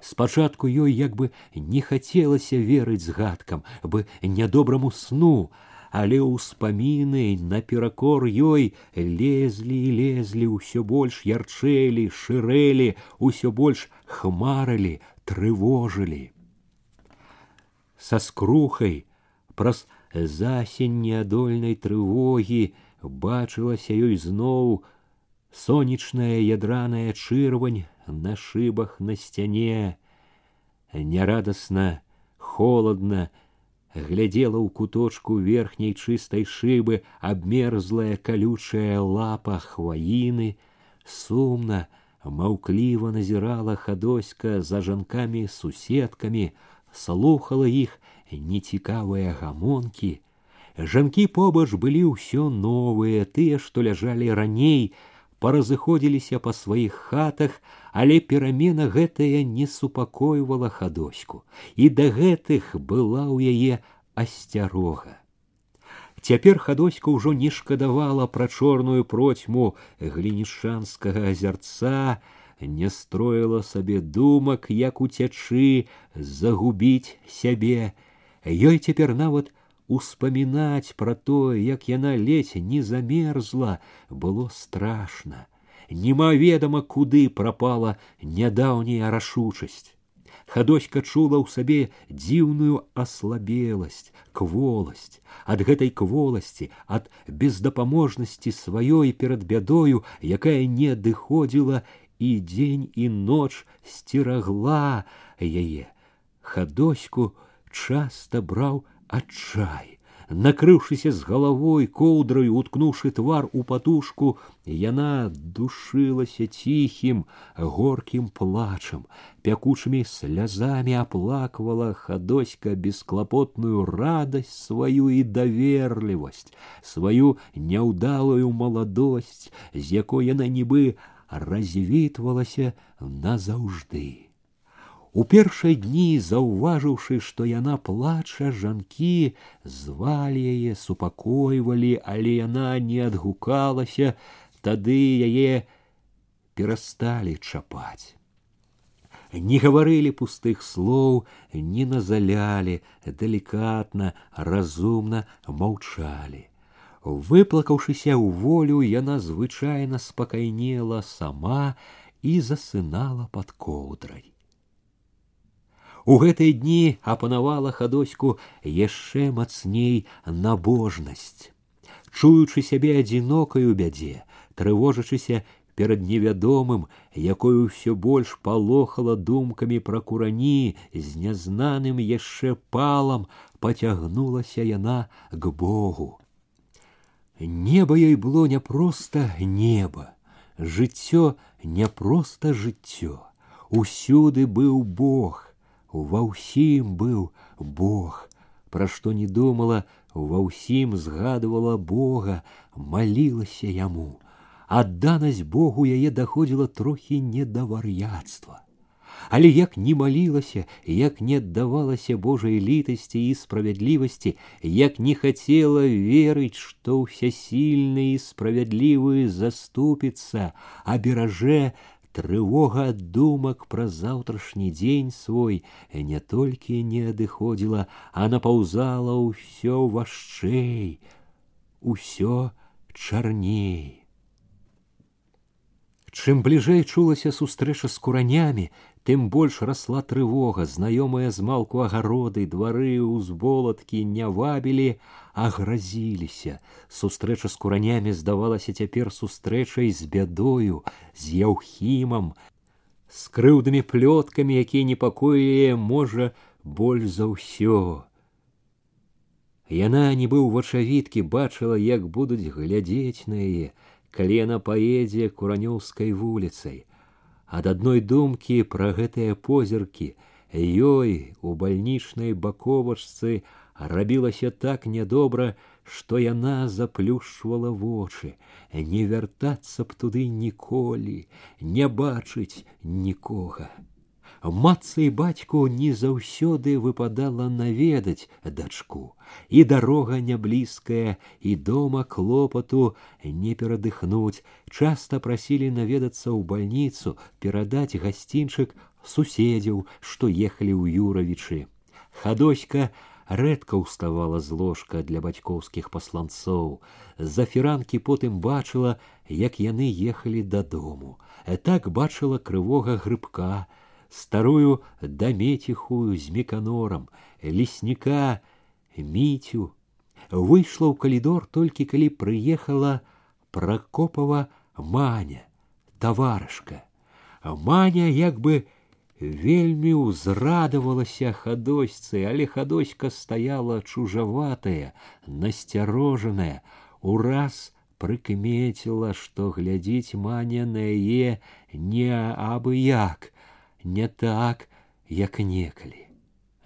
спачатку ёй як бы не хацелася верыць згадкам бы нядобраму сну але ўспаміны наперакор ёй лезлі і лезлі ўсё больш ярчэлі шырэлі ўсё больш хмарылі трывожылі са скрухай праз засень неадольнай трывогі бачылася ёй зноў сонечная ядраная чырвань на шыбах на сцяне Нярадасна, холодна, глядела ў куточку верхняй чыстай шыбы абмерзлая калючая лапа хваіны, сумна, маўкліва назірала хадоська за жанкамі суседкамі, слухала іх нецікавыя гамонкі. Жанкі побач былі ўсё новыя, тыя, што ляжалі раней, паразыходзіліся па сваіх хатах, але перамена гэтая не супакойвала хадоську, і да гэтых была ў яе асцярога. Цяпер хадоська ўжо не шкадавала пра чорную процьму глінішанскага азярца, не строіла сабе думак, як уцячы, загубіць сябе. Ёй цяпер нават успамінаць пра тое, як яна ледзь не замерзла, было страшна. Немаведама, куды прапала нядаўняя рашучасць. Хадоська чула ў сабе дзіўную аслабеласць, кволасць, ад гэтай кволасці, ад бездапаможнасці сваёй перад бядою, якая не адыходзіла і дзень і ноч сцерагла яе. Хадоську часта браў адчай. Накрыўшыся з галавой коўдраю, уткнуўшы твар у патушку, яна душылася ціхім, горкім плачам, пякучымі слязамі аплаквала хадоська бесклапотную радасць сваю і даверлівасць, сваю няўдалую маладосць, з якой яна нібы развітвалася назаўжды. У першыя дні, заўважыўшы, што яна плача, жанкі звалі яе, супакойвалі, але яна не адгукалася, тады яе перасталі чапаць. Не гаварылі пустых слоў, не назалялі, далікатна, разумна маўчалі. Выплакаўшыся ў волю, яна звычайна спакайнела сама і засынала под коўдрай. У гэтыя дні апанавала хадоську яшчэ мацней набожнасць. Чуючы сябе адзінокаю бядзе, трывожачыся перад невядомым, якой ўсё больш палохала думкамі пра курані з нязнаным яшчэ палам, пацягнулася яна к Богу. Неба ёй было не проста неба, жыццё не проста жыццё. Усюды быў Бог, ва ўсім быў Бог, пра што не думала, ва ўсім згадывала Бога, малілася яму. Адданасць Богу яе даходзіла трохі не да вар'яцтва. Але як не малілася, як не аддавалася Божай літасці і справядлівасці, як не хацела верыць, што ўсясільны і справядлівы заступіцца, а бераже трывога ад думак пра заўтрашні дзень свой не толькі не адыходзіла, а напаўзала ўсё важчэй, усё чарней. Чым бліжэй чулася сустрэча з куранямі, тым больш расла трывога, знаёмыя з малку агароды, двары узболаткі не вабілі, а гразіліся. Сустрэча з куранямі здавалася цяпер сустрэчай з бядою, з яўхімам, з крыўдымі плёткамі, якія непакоі можа боль за ўсё. Яна нібы ў вачавіткі бачыла, як будуць глядзець на яе, калі яна паедзе куранёўскай вуліцай. Ад адной думкі пра гэтыя позіркі ёй у бальнічнай баковачцы рабілася так нядобра, што яна заплюшвала вочы, не вяртацца б туды ніколі, не бачыць нікога матцы і бацьку не заўсёды выпадала наведаць дачку і дарога няблізкая і дома клопату не перадыхнуць часта прасілі наведацца ў бальніцу перадаць гасцінчык суседзяў што ехалі ў юравічы хадоська рэдка ўставала з ложка для бацькоўскіх пасланцоў за фіранкі потым бачыла як яны ехалі дадому так бачыла крывога грыбка старую даметихую з меканором, лесніка міцю, выйшла ў калідор толькі калі прыехала пракопава маня, таварышка. Маня як бы вельмі ўзрадавалася хадосьцы, але хадоська стаяла чужаватая, насцярожаная, ураз прыкмеціла, што глядзіць маня на яе не абы як, не так, як некалі.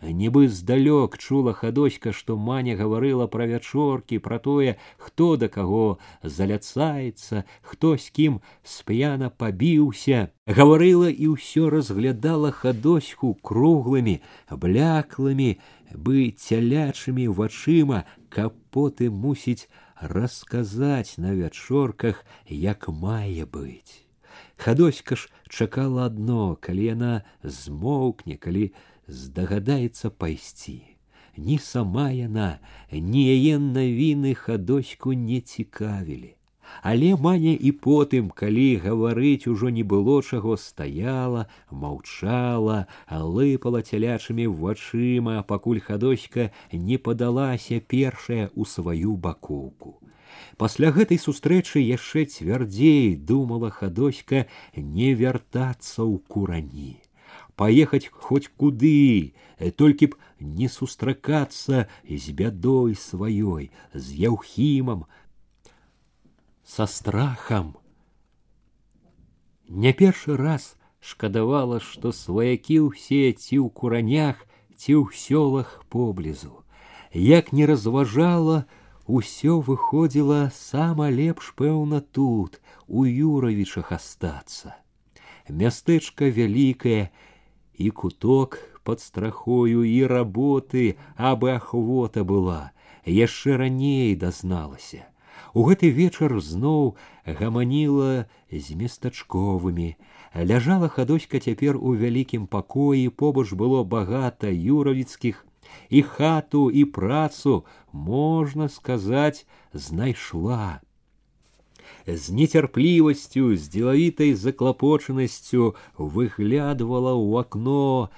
Нібы здалёк чула хадоська, што маня гаварыла пра вячоркі, пра тое, хто да каго заляцаецца, хто з кім сп'яна пабіўся. Гаварыла і ўсё разглядала хадоську круглымі, бляклымі, бы цялячымі вачыма, каб потым мусіць расказаць на вячорках, як мае быць. Хадоська ж чакала адно, калі яна змоўкне, калі здагадаецца пайсці. Ні сама яна, ні яе навіны хадоську не цікавілі. Але маня і потым, калі гаварыць ужо не было чаго стаяла, маўчала, лыпала цялячымі вачыма, пакуль хадоська не падалася першая ў сваю бакоўку. Пасля гэтай сустрэчы яшчэ цвярдзей думала хадоська не вяртацца ў курані поехать хоть куды, э, толькі б не сустракацца з бядой сваёй, з яўхімам, со страхам. Не першы раз шкадавала, што сваякі ўсе ці ў куранях, ці ў сёлах поблізу. Як не разважала, усё выходзіла сама лепш пэўна тут, у юравічах астацца. Мястэчка вялікае, и куток под страхою і работы абы ахвота была яшчэ раней дазналася у гэты вечар зноў гаманіла з местачковымі ляжала хадоська цяпер у вялікім пакоі побач было багата юравіцкіх і хату і працу можна сказаць знайшла з нецярплівасцю, з дзелавітай заклапочанасцю выглядывала ў акно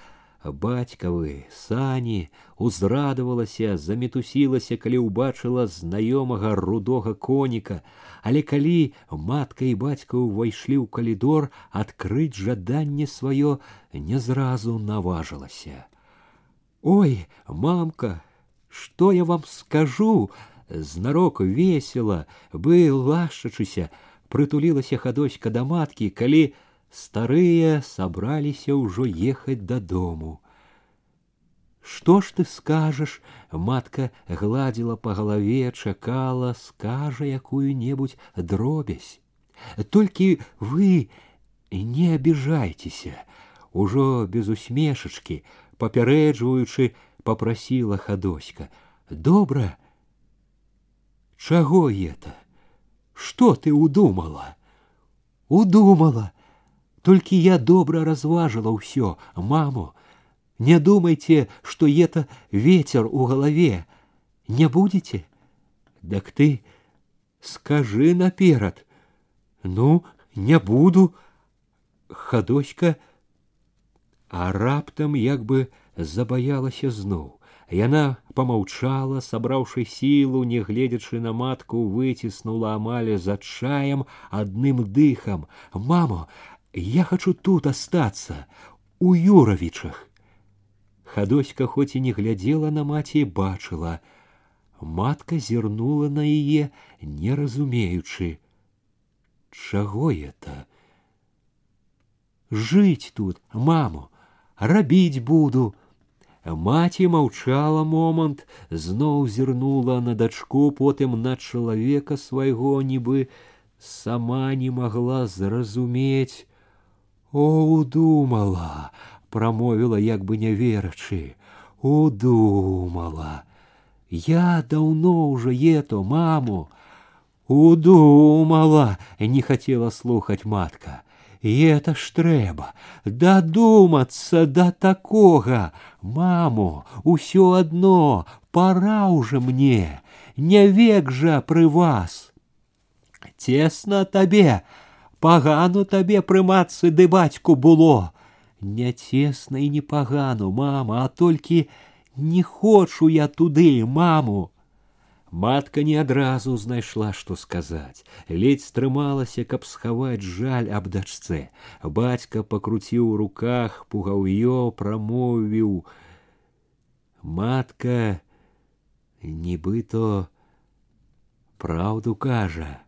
бацькавы сані, узрадавалася, замітусілася, калі ўбачыла знаёмага рудога коніка, але калі матка і бацька ўвайшлі ў калідор, адкрыць жаданне сваё не зразу наважылася. Ой, мамка, што я вам скажу? знарок весела, бы лашчачыся, прытулілася хадоська да маткі, калі старыя сабраліся ўжо ехаць дадому. Што ж ты скажаш? Матка гладзіла па галаве, чакала, скажа якую-небудзь дробязь. Толькі вы не абіжайцеся, ужо без усмешачкі, папярэджваючы, попрасіла хадоська. Добра, Чаго это? Что ты удумала? Удумала. Только я добра разважила ўсё, маму. Не думайте, что это ветер у голове. Не будете? Так ты скажи наперад. Ну, не буду. Хадоська, а раптам як бы забаялася зноў. Яна помаўчала, сабраўшы сілу, не гледзячы на матку, выціснула амаль за чаем адным дыхам. Мамо, я хочу тут астацца, у Юравічах. Хадоська хоць і не глядзела на маці, бачыла. Матка зірнула на яе, не разумеючы. Чаго это? Жыць тут, маму, рабіць буду, Маці маўчала момант, зноў зірнула на дачку, потым на чалавека свайго нібы сама не магла зразумець. О, удумала, прамовіла як бы не верачы, удумала. Я даўно уже ето маму, удумала, не хацела слухаць матка. І это ж трэба дадумацца да такога, Мамо, усё адно, пора уже мне, не век жа пры вас. Цесна табе, пагану табе прымацца ды бацьку было. Не цесна і не пагану, мама, а толькі не хочу я туды, маму. Матка не адразу знайшла, што сказаць, ледзь стрымалася, каб схаваць жаль аб дачцэ. Бацька пакруціў у руках пугаўё, прамовіў: Матка, нібыто праўду кажа.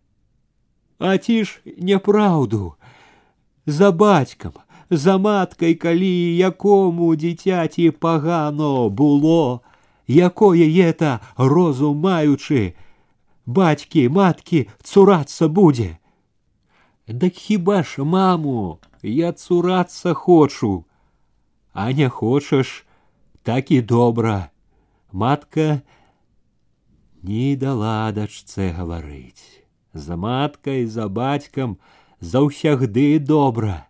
А ці ж няпраўду, за бацькам, за маткай, калі якому дзіцяці пагано было, якое это розум маючы, бацькі, маткі цурацца будзе. Дык хіба ж маму, я цурацца хочу, а не хочаш, так і добра. Матка не дала дачцэ гаварыць. За маткай, за бацькам заўсягды добра,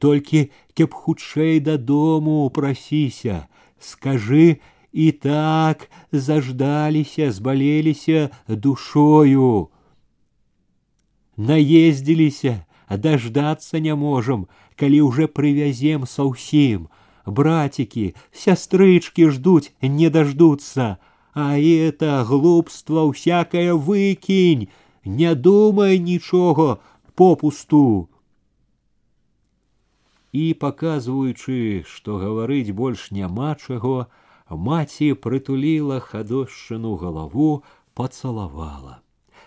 толькі кеп хутчэй дадому прасіся, скажы, і так заждаліся, збалеліся душою. Наездзіліся, даждацца не можам, калі ўжо прывязем са ўсім. Брацікі, сястрычкі ждуць, не дождутся, а это глупство всякое выкінь, не думай нічога попусту. І паказваючы, што гаварыць больш няма чаго, маці прытуліла хадошчыну галаву, пацалавала.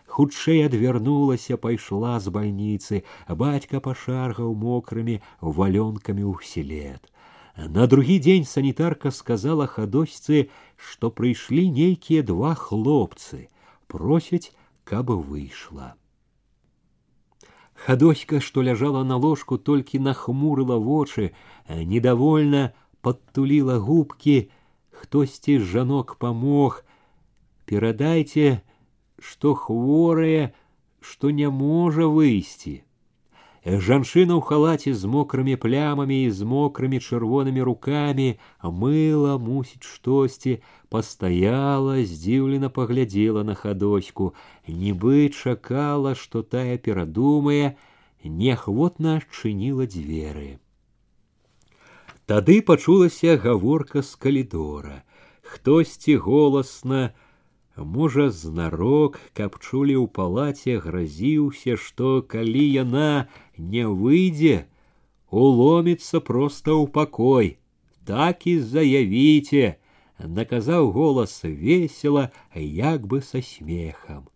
Хутчэй адвярнулася, пайшла з бальніцы, бацька пашаргаў мокрымі валёнкамі ўслед. На другі дзень санітарка сказала хадосьцы, што прыйшлі нейкія два хлопцы, просяць, каб выйшла. Хадоська, што ляжала на ложку, толькі нахмурыла вочы, недовольна падтуліла губкі, хтосьці з жанок памог перадайце што хворая што не можа выйсці жанчына ў халаце з мокрымі плямамі і з мокрымі чырвонымі рукамі мыла мусіць штосьці пастаяла здзіўлена паглядзела на хадоську нібы чакала што тая перадумае неахвотна адчыніла дзверы Тады пачулася гаворка з калідора. Хтосьці голасна, можа, знарок, каб чулі ў палаце, гразіўся, што калі яна не выйдзе, уломіцца проста ў пакой. Так і заявіце, наказаў голас весела, як бы са смехам.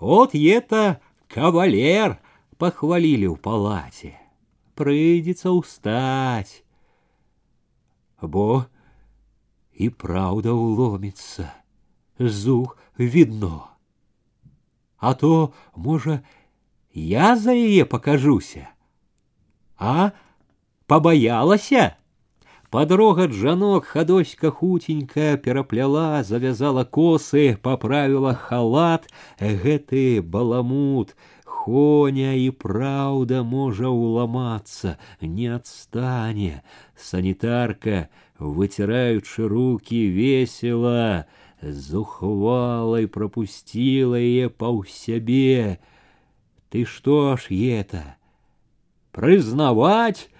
От это кавалер пахвалілі ў палаце прыйдзецца ўстаць. Бо і праўда уломіцца, зух відно. А то, можа, я за яе пакажуся, а пабаялася. Падрога жанок хадоська хутенька перапляла, завязала косы, поправила халат, гэты баламут, Коня і праўда можа ўламацца, не адстане. Санітарка, выцираючы руки весела, зухвалай пропустила яе паў сябе. Ты што ж это? Прызнаваць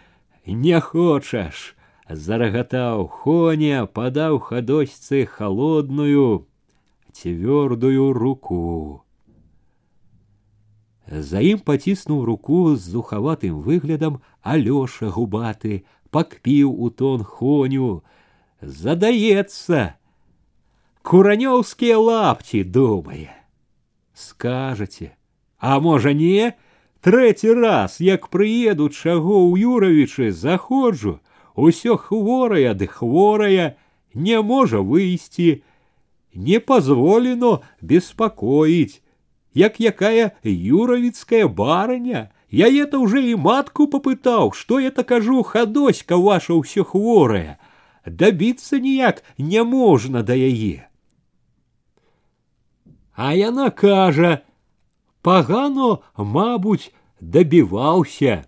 не хочаш, зарагатаў Хоня, падаў хадосьцы холодную, цвёрдую руку. За ім паціснуў руку з зухаватым выглядам алёша губаты, пакпіў у тон хоню. Задаецца. Куранёўскія лапці думае. Скажаце, а можа не, трэці раз, як прыеду чаго ў Юравічы заходжу, усё хворая ды хворая, не можа выйсці, не позволено беспокоить як якая юравіцкая барыня. Я это уже и матку попытал, что я так кажу, хадоська ваша ўсё хворая. Добиться ніяк не можна да яе. А яна кажа: пагано, мабуть, добиваўся.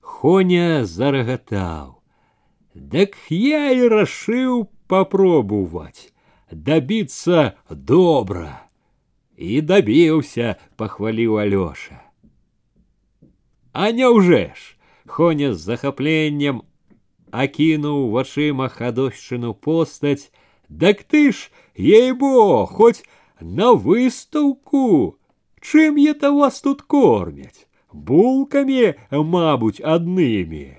Хоня зарагатаў. Дык я і рашыў попробовать, добиться добра і дабіўся пахваліў алёша а няўжэ ж хоня з захапленнем акінуў вачыма хадошчыну постаць Дак ты ж, ей-бо, хоть на выставку. Чым это вас тут кормять? Булками, мабуть, аднымі.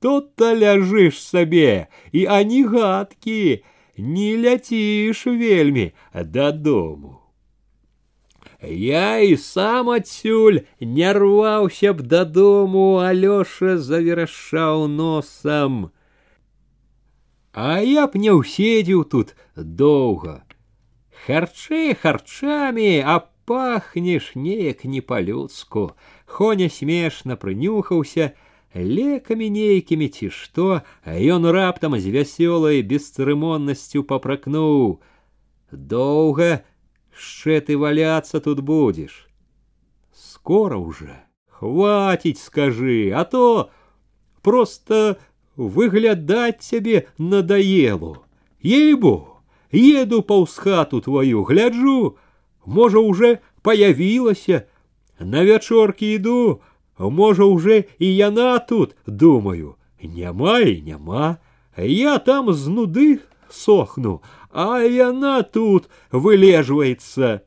Тут-то ляжыш сабе, і ані гадкі, не ляціш вельмі дадому. Я і сам адсюль не рваўся б дадому, Алёша заверашаў носам. А я б не ўседзеў тут доўга. Харчэй харчамі, а пахнеш неяк не па-людску. Хоня смешна прынюхаўся, лекамі нейкімі ці што, а ён раптам з вясёлай бесцырымоннасцю папракнуў: « Доўга, Ще ты валяться тут будешь. Скоро уже. Хватить, скажи, а то просто выглядать тебе надоело. Ей-бо, еду паўз хату твою, гляджу, можа, уже появілася. На вячоркі іду, можа, уже і яна тут, думаю, няма і няма. Я там з нуды сохну, а яна тут вылежваецца.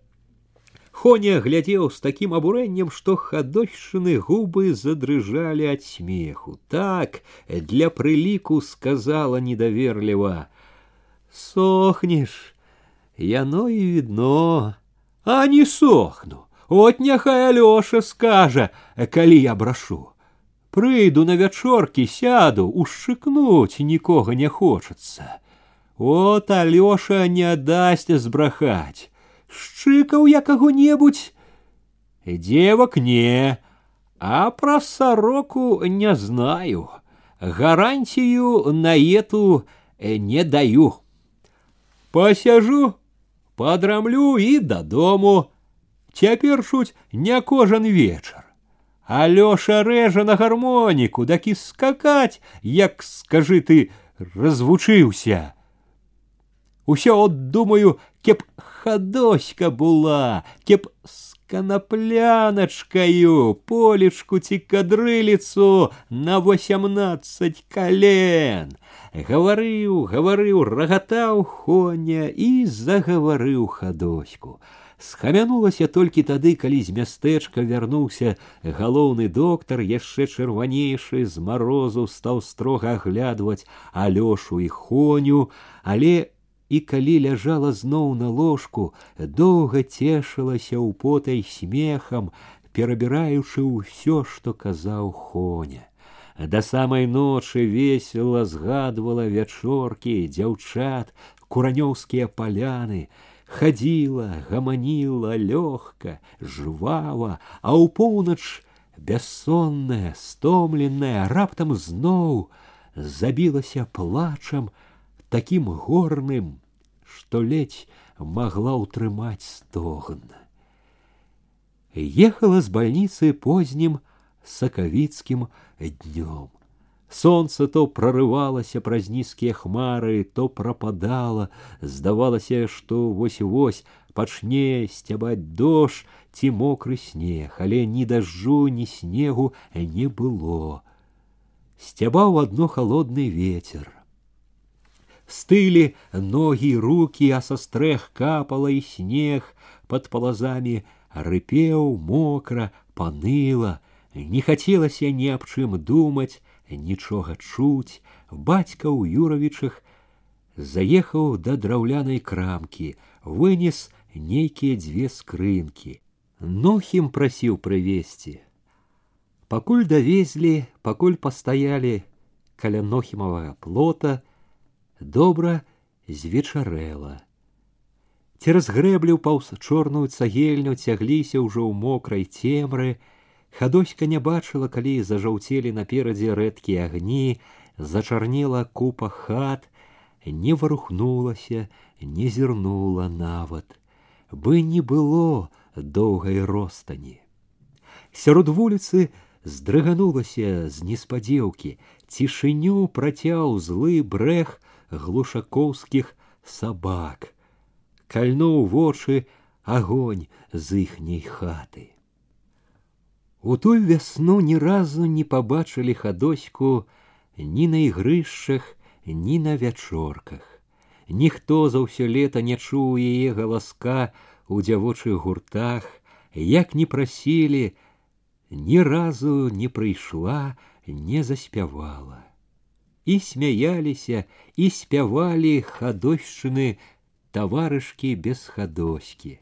Хоня глядзеў з такім абурэннем, што хадоччыны губы задрыжалі ад смеху. Так для прыліку сказала недаверліва: « Сохнеш, яно і відно, а не сохну. От няхай Алёша скажа, калі я брашу. Прыйду на вячоркі, сяду, ушчыкнуць нікога не хочацца. От Алёша не дасць збрахаць. Шчыкаў я каго-небудзь. Девак не, а пра сароку не знаю. Гарантію на эту не даю. Пасяжу, падрамлю і дадому. Цяпер шуць не кожан вечар. Алёша рэжа на гармоніку, дак і скакаць, як скажы ты, развучыўся. Усё от думаю, кеп хадоська була, кеп с канапляначкаю, полечку ці кадрыліцу на восемнадцать колен. Гаварыў, гаварыў, рагатаў хоня і загаварыў хадоську. Схамянулася толькі тады, калі з мястэчка вярнуўся галоўны доктар, яшчэ чырванейшы з марозу стаў строга аглядваць алёшу і хоню, але і калі ляжала зноў на ложку, доўга цешылася ў потай смехам, перабіраючы ўсё, што казаў хоня. Да самай ночы весела згадвала вячоркі, дзяўчат, куранёўскія паляны, хадзіла, гаманіла лёгка, жвава, а ў поўнач бяссонная, стомленная, раптам зноў забілася плачам, таким горным, што ледзь могла ўтрымаць стогн. Ехала з больницы позднім сакавіцкім днём. Солнце то прорывалася праз нізкія хмары, то пропадала, здавалася, што вось-вось пачне сцябаць дождж ці мокры снег, але ні дажджу, ні снегу не было. Сцябаў адно холодны ветер. Стыли ноги, руки, а со стрэх капала и снег под полозами рыпеў мокра, паныла, не хацелася ні аб чым думаць, нічога чуць, бацька ў юравічах заехаў да драўлянай крамкі, вынес нейкія дзве скрынкі. Нохім прасіў прывесці. Пакуль давезлі, пакуль пастаялі каля нохімавага плота, добра звечарэла. Цераз грэблю паўз чорную цагельню цягліся ўжо ў мокрай цемры, Хадоська не бачыла, калі зажаўцелі наперадзе рэдкія агні, зачарнела купа хат, не варухнулася, не зірнула нават, бы не было доўгай ростані. Сярод вуліцы здрыганулася з неспадзеўкі, цішыню працяў злы брэх глушакоўскіх сабак. Кальнуў вочы агонь з іхняй хаты. У той вясну ні разу не пабачылі хадоську ні на ігрышчах, ні на вячорках. ніхто за ўсё лета не чуў яе галаска у дзявочых гуртах, як не прасілі, ні разу не прыйшла, не заспявала. І смяяліся і спявалі хадойшчыны таварышкі без хадоські.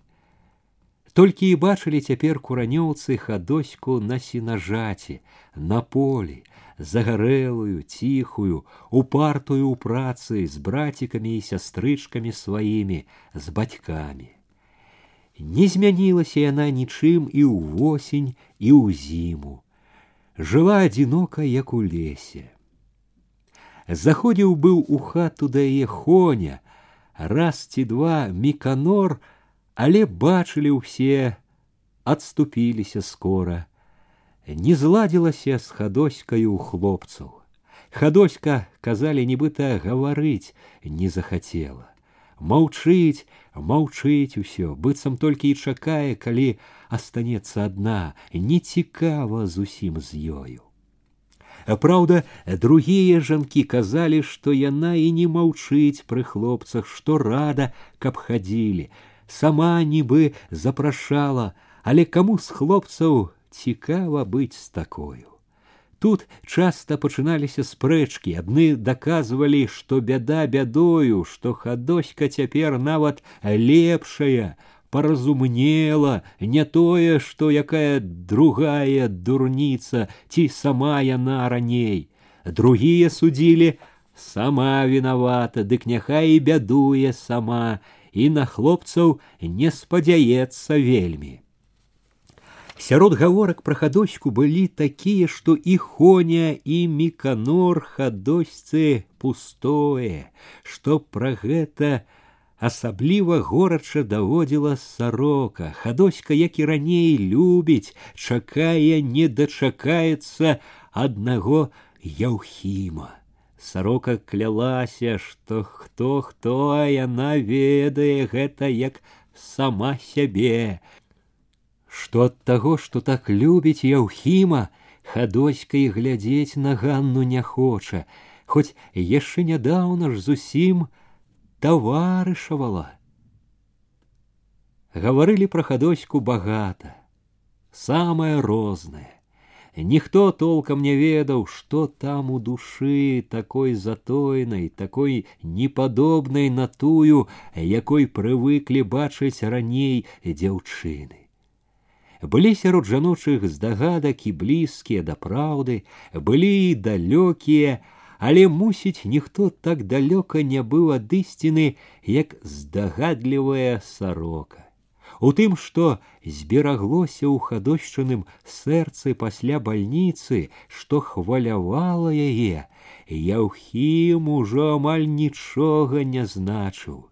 Толькі і бачылі цяпер куранёўцы хадоську на сенажаці, на полі, загарэлую, ціхую, упартую ў працы з брацікамі і сястрычкамі сваімі, з бацькамі. Не змянілася яна нічым і ў восень і ў зіму. Жыла адзінока, як у лесе. Заходзіў быў у хату да яе хоня, раз ці два міканор, але бачылі ўсе, адступіліся скора. Не зладзілася з хадоськаю хлопцаў. Хадоська, казалі, нібыта гаварыць не захацела. Маўчыць, маўчыць усё, быццам толькі і чакае, калі астанецца адна, нецікава зусім з ёю. Праўда, другія жанкі казалі, што яна і не маўчыць пры хлопцах, што рада, каб хадзілі, сама нібы запрашала, але каму з хлопцаў цікава быць з такою. Тут часта пачыналіся спрэчкі, адны даказвалі, што бяда бядою, што хадоська цяпер нават лепшая, паразумнела, не тое, што якая другая дурніца ці сама яна раней. Другія судзілі, сама вінавата, дык няхай і бядуе сама, і на хлопцаў не спадзяецца вельмі. Сярод гаворак пра хадоську былі такія, што і хоня і міканор хадосьцы пустое, што пра гэта асабліва горача даводзіла сарока. Хадоська, як і раней любіць, чакае, не дачакаецца аднаго яўхіма. Сорока клялася, што хто хто яна ведае гэта як сама сябе. Што ад таго, што так любіць Яўхіма, хадоська і глядзець на ганну не хоча, хоць яшчэ нядаўна ж зусім таварышавала. Гаварылі пра хадоську багата, самае рознае. Ніхто толком не ведаў, што там у душы такой затойнай, такой непадобнай на тую, якой прывыклі бачыць раней дзяўчыны. Былі сярод жаночых здагадак і блізкія да праўды, былі і далёкія, але мусіць ніхто так далёка не быў ад ісціны, як здагадлівая сарока у тым, што збераглося ў хадошчыным сэрцы пасля бальніцы, што хвалявала яе, Яўхім ужо амаль нічога не значыў.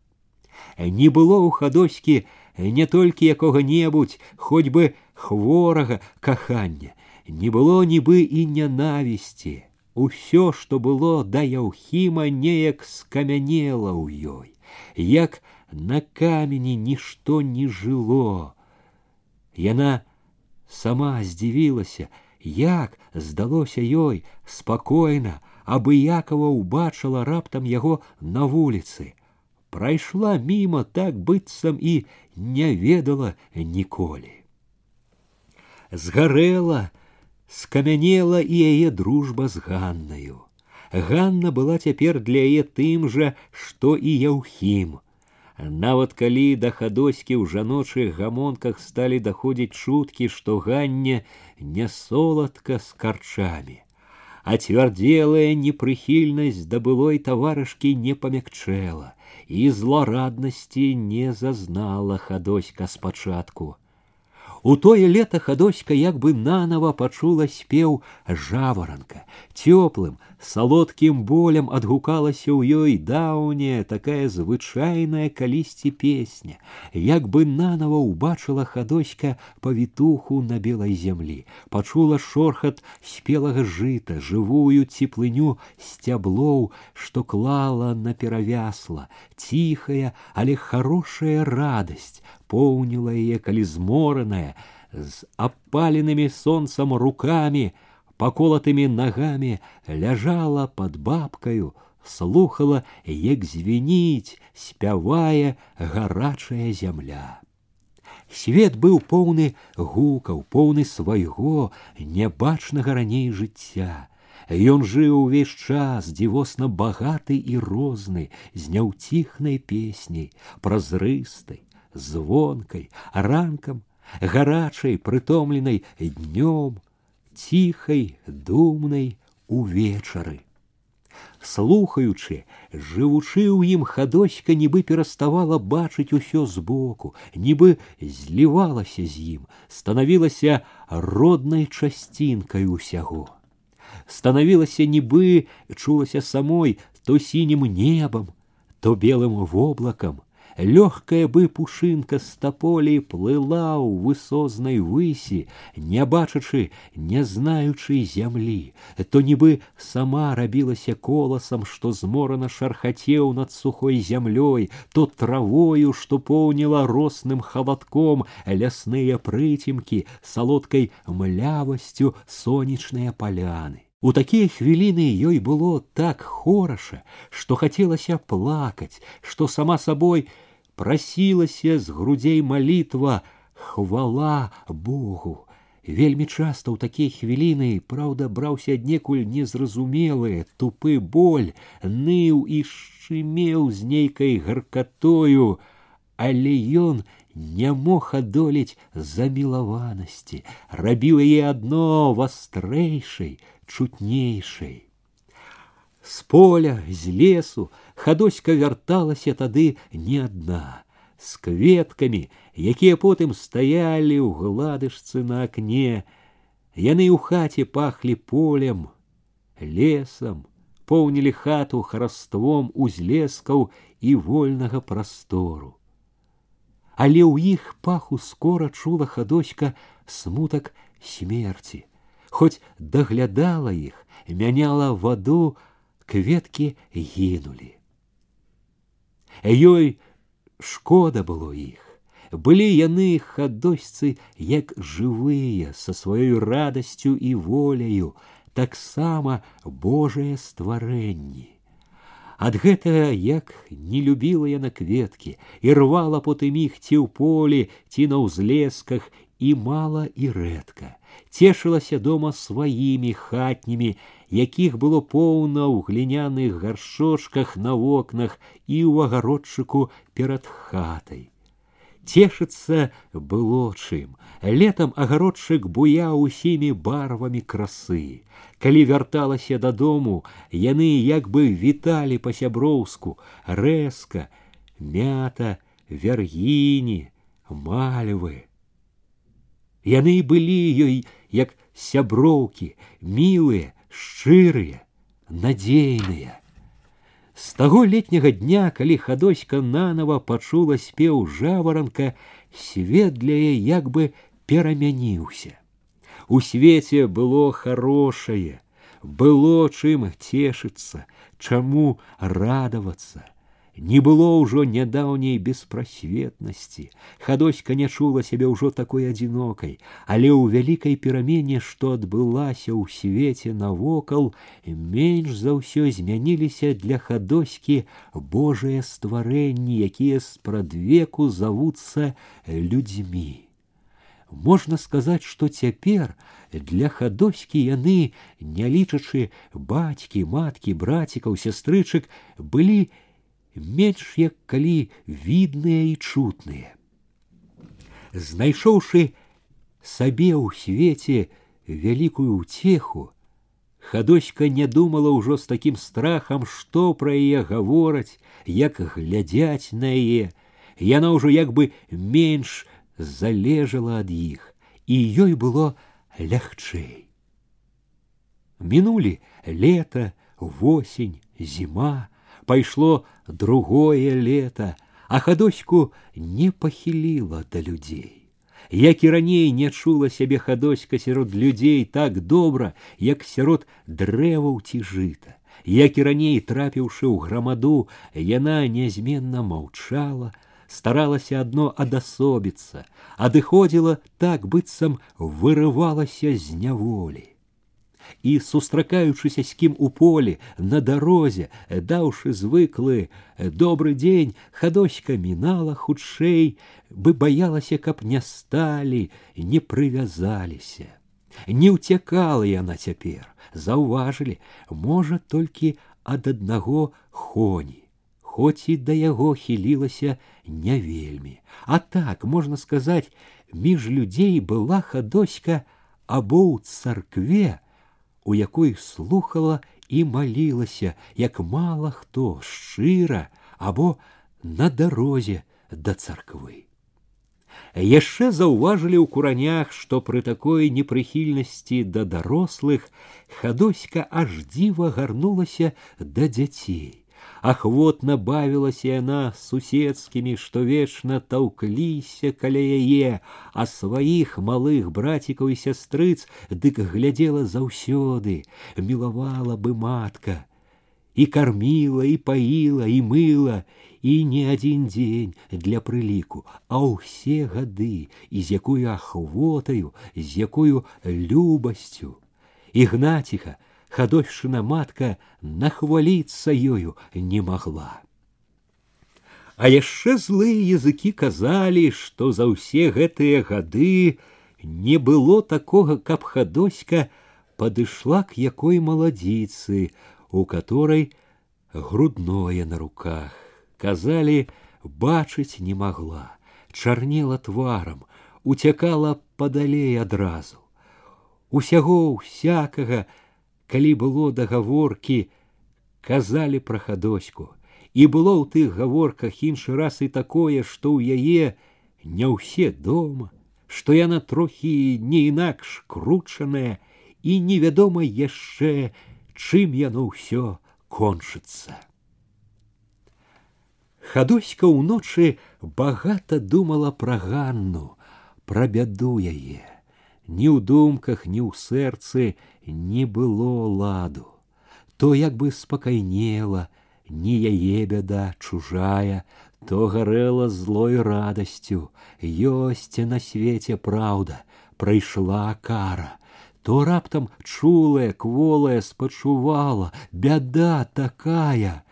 Не было ў хадоські не толькі якога-небудзь, хоць бы хворага кахання, не было нібы і нянавісці. Усё, што было да Яўхіма, неяк скамянела ў ёй, як на камені нішто не жыло. Яна сама здзівілася, як здалося ёй спакойна, абыякова ўбачыла раптам яго на вуліцы. Прайшла мімо так быццам і не ведала ніколі. Згарэла, скамянела і яе дружба з Ганнаю. Ганна была цяпер для яе тым жа, што і яўхім. Нават калі да хадоські ў жаночых гамонках сталі даходзіць чуткі, што ганне не соладка з карчамі, а цвярдзелая непрыхільнасць да былой таварышкі не памякчэла і злораднасці не зазнала хадоська спачатку. У тое лета хадоська як бы нанова пачула спеў жаваранка. Цёплым, салодкім болем адгукалася ў ёй даўняя такая звычайная калісьці песня, як бы нанова ўбачыла хадоська павітуху на белай зямлі, пачула шорхат спелага жыта, жывую цеплыню сцяблоў, што клала на перавясла, ціхая, але хорошая радасць, поўніла яе, калі змораная, з апаленымі сонцам руками, паколатымі нагамі ляжала под бабкаю, слухала, як звініць, спявае гарачая зямля. Свет быў поўны гукаў, поўны свайго нябачнага раней жыцця. Ён жыў увесь час дзівосна багаты і розны, з няўціхнай песняй, празрыстай, звонкай, ранкам, гарачай, прытомленай днём, ціхай, думнай увечары. Слухаючы, жывучы ў ім хадоська нібы пераставала бачыць усё збоку, нібы злівалася з ім, станавілася роднай часцінкай усяго становілася нібы чулася самой то сінім небам, то белым воблакам. Лёгкая бы пушынка з таполей плыла ў высознай высі, не бачачы, не знаючы зямлі, то нібы сама рабілася коласам, што зморана шархацеў над сухой зямлёй, то травою, што поўніла росным халадком лясныя прыцемкі, салодкай млявасцю сонечныя паляны. У такія хвіліны ёй было так хораша, што хацелася плакаць, што сама сабой прасілася з грудзей малітва хвала Богу. Вельмі часта ў такія хвіліны, праўда, браўся аднекуль незразумелы, тупы боль, ныў і шчымеў з нейкай гаркатою, але ён не мог адолець замілаванасці, рабіў яе адно вастрэйшай, чутнейшай. З поля, з лесу хадоська вярталася тады не адна, з кветкамі, якія потым стаялі ў гладышцы на акне. Яны ў хаце пахлі полем, лесам, поўнілі хату хараством узлескаў і вольнага прастору. Але ў іх паху скора чула хадоська смутак смерці хоць даглядала іх, мяняла ваду, кветкі гінулі. Ёй шкода было іх. Былі яны хадосьцы як жывыя са сваёй радасцю і воляю, таксама Божыя стварэнні. Ад гэтага як не любіла яна кветкі і рвала потым іх ці ў полі, ці на ўзлесках і мала і рэдка цешылася дома сваімі хатнімі, якіх было поўна ў гліняных гаршочках на вокнах і ў агародчыку перад хатай. Цешыцца было чым. Летам агародчык буяў усімі барвамі красы. Калі вярталася дадому, яны як бы віталі па-сяброўску, рэзка, мята, вяргіні, мальвы. Яны былі ёй як сяброўкі, мілыя, шчырыя, надзейныя. З таго летняга дня, калі хадоська нанова пачула спеў жаваранка, свет для яе як бы перамяніўся. У свеце было хорошае, было чым цешыцца, чаму радавацца. Не было ўжо нядаўняй беспрасветнасці. Хадоська не чула сябе ўжо такой адзінокай, але ў вялікай перамене, што адбылася ў свеце навокал, менш за ўсё змяніліся для хадоські Божыя стварэнні, якія спрадвеку завуцца людзьмі. Можна сказаць, што цяпер для хадоські яны, не лічачы бацькі, маткі, брацікаў, сястрычак, былі менш як калі відныя і чутныя. Знайшоўшы сабе ў свеце вялікую ўцеху, хадоська не думала ўжо з такім страхам, што пра яе гавораць, як глядзяць на яе, яна ўжо як бы менш залежала ад іх, і ёй было лягчэй. Мінулі лета, восень, зіма, пайшло другое лето, а хадоську не пахіліла да людзей. Як і раней не чула сябе хадоська сярод людзей так добра, як сярод дрэваў ці жыта. Як і раней трапіўшы ў грамаду, яна нязменна маўчала, старалася адно адасобіцца, адыходзіла так быццам вырывалася з няволі. і сустракаючыся з кім у полі на дарозе даўшы звыклы добры дзень хадоська мінала хутчэй бы баялася каб не сталі не прывязаліся не ўцякала яна цяпер заўважылі можа толькі ад аднаго хоні хоць і да яго хілілася не вельмі а так можна сказаць між людзей была хадоська або ў царкве у якой слухала і малілася як мала хто шчыра або на дарозе да царквы яшчэ заўважылі ў куранях што пры такой непрыхільнасці да дарослых хадоська аж дзіва гарнулася да дзяцей ахвотна бавілася яна з суседскімі што вечна таўкліся каля яе а сваіх малых братікаў і сястрыц дык глядзела заўсёды мілавала бы матка і карміла і паіла і мыла і не адзін дзень для прыліку а ўсе гады і з якою ахвотаю з якою любасцю ігнаціха хадольшина матка нахваліцца ёю не могла. А яшчэ злыя языкі казалі, што за ўсе гэтыя гады не было такога, каб хадоська падышла к якой маладзіцы, у которой грудное на руках. Казалі, бачыць не могла, чарнела тварам, уцякала падалей адразу. Усяго всякага калі было дагаворкі казалі пра хадоську і было ў тых гаворках іншы раз і такое што ў яе не ўсе дома што яна трохі не інакш кручаная і невядома яшчэ чым яно ўсё кончыцца хадоська ўночы багата думала пра ганну пра бяду яе ні ў думках ні ў сэрцы не было ладу. То як бы спакайнела не яе бяда чужая то гарэла злой радасцю. Ёсць на свеце праўда прайшла кара. То раптам чулая кволая спачувала бяда такая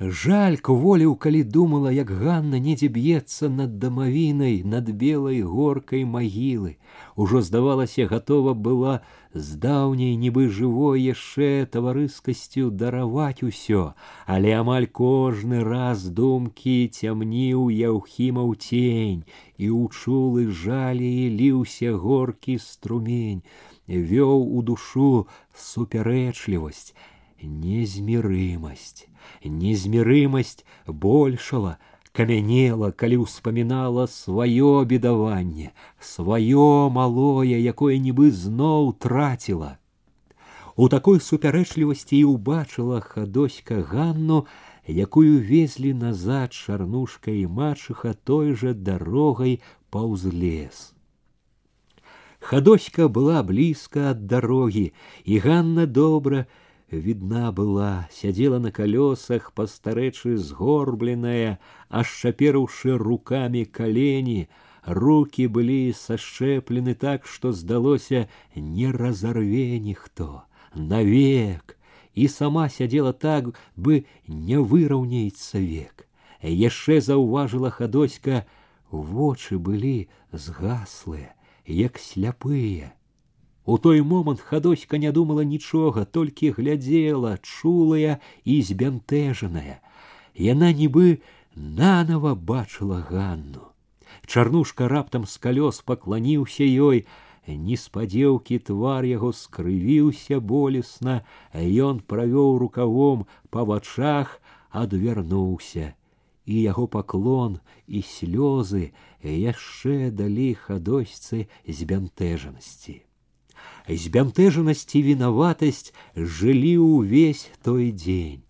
Жаль кволіў, калі думала, як Ганна недзе б'ецца над дамавінай над белай горкай магілы. Ужо здавалася, гатова была з даўняй нібы жывой яшчэ таварыскасцю дараваць усё, але амаль кожны раз думкі цямніў яўхімаў цень, і ў чулы жалі ліўся горкі струмень, вёў у душу супярэчлівасць, незмірымасць незмірымасць большала камянела калі ўспамінала сваё бедаванне сваё малое якое нібы зноў траціла у такой супярэчлівасці і ўбачыла хадоська ганну якую везлі назад чарнушка і мачыха той жа дарогай паўз лес хадоська была блізка ад дарогі і ганна добра видна была, сядзела на колесах, пастарэчы сгорбленная, ашчаперыўшы руками колени, руки былі сашчэплены так, што здалося не разорве ніхто навек і сама сядзела так бы не выраўняецца век яшчэ заўважыла хадоська вочы былі згаслыя як сляпыя у той момант хадоська не думала нічога, толькі глядзела, чулая і збянтэжаная. Яна нібы нанова бачыла ганну. Чарнушка раптам з калёс пакланіўся ёй, неспадзеўкі твар яго скрывіўся болесна, ён правёў рукавом па вачах, адвярнуўся, і яго паклон і слёзы яшчэ далі хадосьцы збянтэжанасці збянтэжанасць і вінаватасць жылі ўвесь той дзень.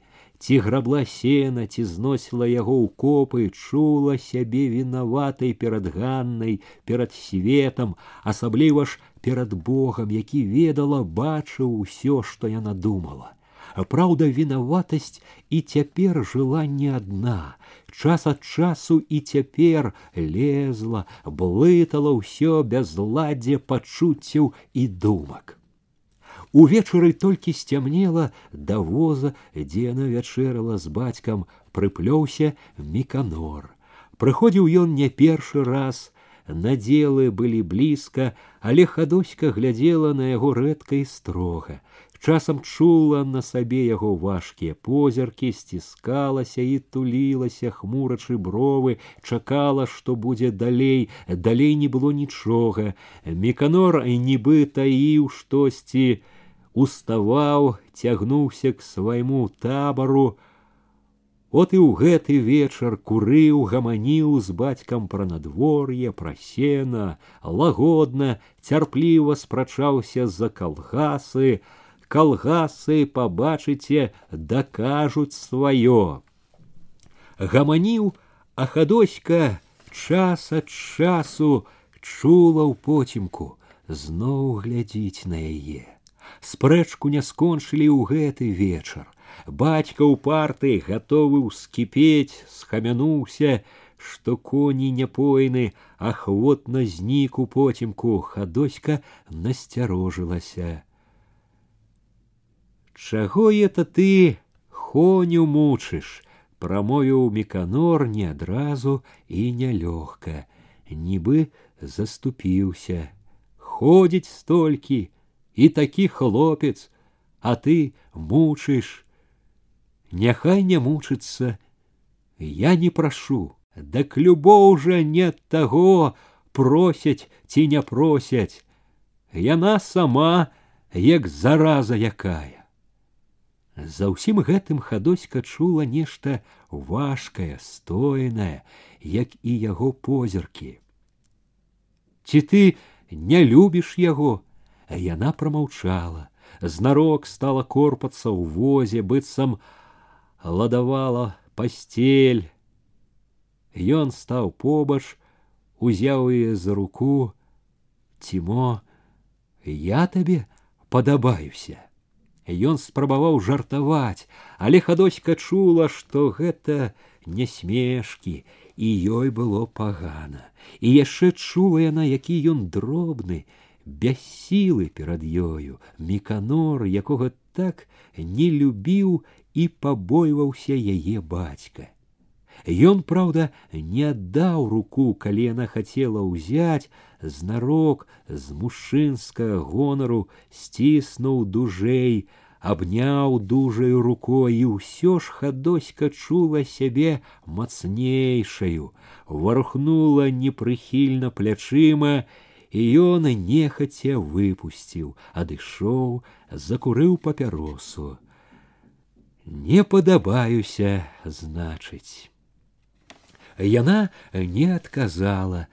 Ці грабла сена, ці зносіла яго ў копы, чула сябе вінаватай перад ганнай, перад светам, асабліва ж перад Богам, які ведала, бачыў усё, што яна думала. Праўда, вінаватасць і цяпер жыла не адна. Час ад часу і цяпер лезла, блытала ўсё бязладдзе пачуццяў і думак. Увечары толькі сцямнела да воза, дзе яна вячэрала з бацькам, прыплёўся міканор. Прыходзіў ён не першы раз, надзелы былі блізка, але хадоська глядзела на яго рэдка і строга. Часам чула на сабе яго важкія позіркі, сціскалася і тулілася, хмурачы бровы, чакала, што будзе далей, далей не было нічога. Меканор нібы таіў штосьці, уставаў, цягнуўся к свайму табару, От і ў гэты вечар курыў, гаманіў з бацькам пра надвор'е, пра сена, лагодна, цярпліва спрачаўся за калгасы. Калгасы, пабачыце, дакажуць сваё. Гаманіў, а хадоська час ад часу чула ў поцемку, зноў глядзіць на яе. Спрэчку не скончылі ў гэты вечар Бацька упарты, гатовы ўскіпець, схамянуўся, што коні няпойны, ахвотна знік у потемку, хадоська насцярожылася. Чаго это ты хоню мучыш, прамовіў міканор не адразу і нялёгка, нібы заступіўся. Ходзіць столькі, і такі хлопец, а ты мучыш, Няхай не мучыцца, я не прашу, дак любоў жа не таго просяць ці не просяць. Яна сама, як зараза якая. За ўсім гэтым хадоська чула нешта важкае, стоенае, як і яго позіркі. Ці ты не любіш яго, а яна прамаўчала, знарок стала корпацца ў возе, быццам ладавала пасцель. Ён стаў побач, узяў яе за руку, Тимо, я табе падабаюся. Ён спрабаваў жартаваць, але хадоська чула, што гэта не смешкі, і ёй было пагана. І яшчэ чула яна, які ён дробны, без сілы перад ёю, міканор, якога так не любіў і пабойваўся яе бацька. Ён, праўда, не аддаў руку, калі яна хацела ўзяць, знарок з мужчынскага гонару сціснуў дужэй, абняў дужаю рукой і ўсё ж хадоська чула сябе мацнейшаю, варухнула непрыхільна плячыма, і ён нехаця выпусціў, адышоў, закурыў папяросу не падабаюся значыць яна не адказала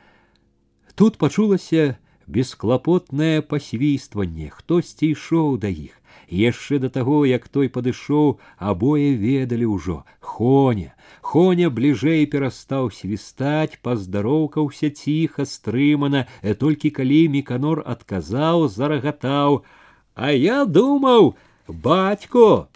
тут пачулася бесклапотнае пасвістванне хтосьці ішоў да іх яшчэ да таго як той падышоў абое ведалі ўжо хоня хоня бліжэй перастаў свістаць паздароўкаўся ціха стрымана толькі калі міканор адказаў зарагатаў а я думаў бацько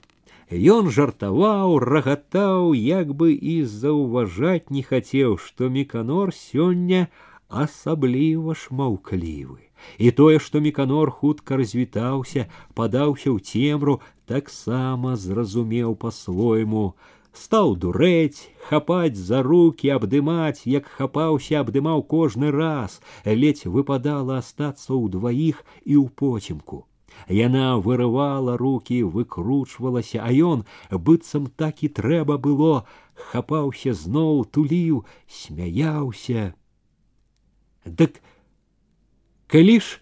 Ён жартаваў, рагатаў, як бы і заўважаць не хацеў, што міканор сёння асабліва ж маўклівы. І тое, што міканор хутка развітаўся, падаўся ў цемру, таксама зразумеў па-свойму. Стаў дурэць, хапаць за руки, абдымаць, як хапаўся, абдымаў кожны раз, ледзь выпадала астацца ўдваіх і ў поцемку. Яна вырывала руки, выкручвалася, а ён, быццам так і трэба было, хапаўся зноў, туліў, смяяўся. Дык калі ж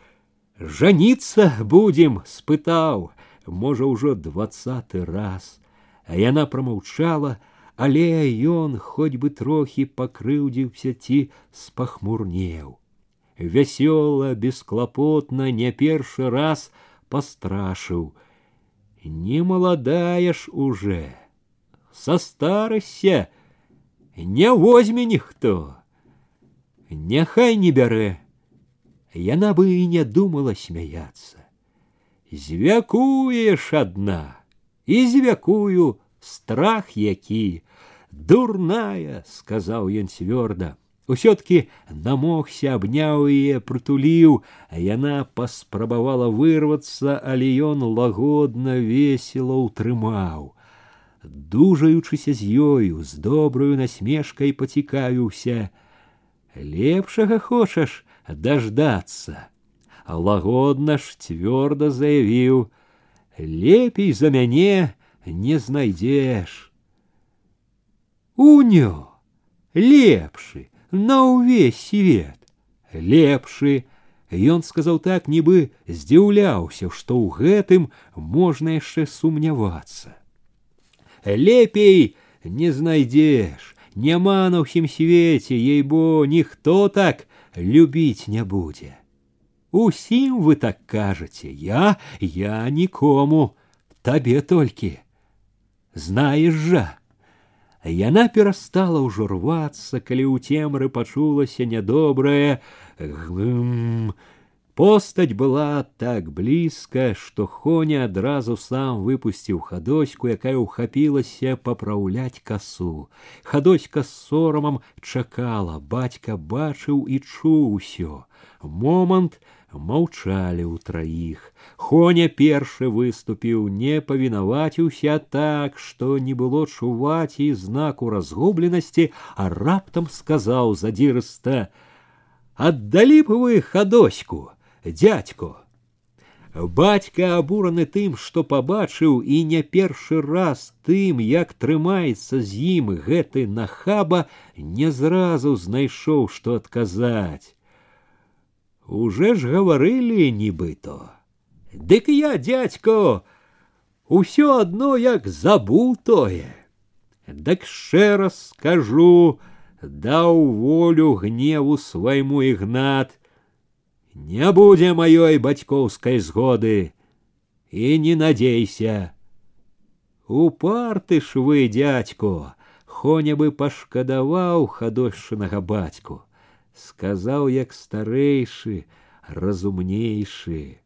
жаніцца будзем, спытаў, можа, ўжо двадцаты раз. А яна прамаўчала, але ён хоць бы трохі пакрыўдзіўся ці спахмурнеў. Вясёла, бесклапотна, не першы раз, пострашыў не маладая ж уже со старасся не возьме ніхто няхай не бярэ яна бы і не думала смяяться звякуеш адна і звякую страх які дурная сказаў ён цвёрда Усё-таки намогся, абняў яе, прытуліў, а яна паспрабавала вырвацца, але ён лагодна весела ўтрымаў. Дужаючыся з ёю, з добраю насмешкай пацікавіўся: « Лепшага хочаш даждацца. Лагодна ж цвёрда заявіў: « Лепей за мяне не знайдзеш. Унё, лепшы, на ўвесь свет. Лепшы, Ён сказаў так, нібы здзіўляўся, што ў гэтым можна яшчэ сумнявацца. Лепей не знайдзеш, няма на ўсім свеце, ей-бо ніхто так любіць не будзе. Усім вы так кажаце, я, я нікому, табе толькі. Знаеш жа, Яна перастала ўжо рвацца, калі ў цемры пачулася нядобрае гм. Постаць была так блізка, што Хоня адразу сам выпусціў хадоську, якая ўхапілася папраўляць касу. Хадоська з сорамам чакала, бацька бачыў і чуў усё. Момант, маўчалі ўтраіх. Хоня першы выступіў, не павінаваціўся так, што не было чуваць і знаку разгубленасці, а раптам сказаў задзірыста: « Аддалі б вы хадоську, дядько. Бацька абураны тым, што пабачыў і не першы раз тым, як трымаецца з ім гэты нахаба, не зразу знайшоў, што адказаць. Уже ж гаварылі нібыто. Дык я, дядько, усё одно як забуў тое. Дак яшчэ раз скажу, даў волю гневу свайму ігнат. Не будзе маёй бацькоўскай згоды і не надзейся. Упарты ж вы, дядько, хоня бы пашкадаваў хадошчынага бацьку сказаў як старэйшы, разумнейшы.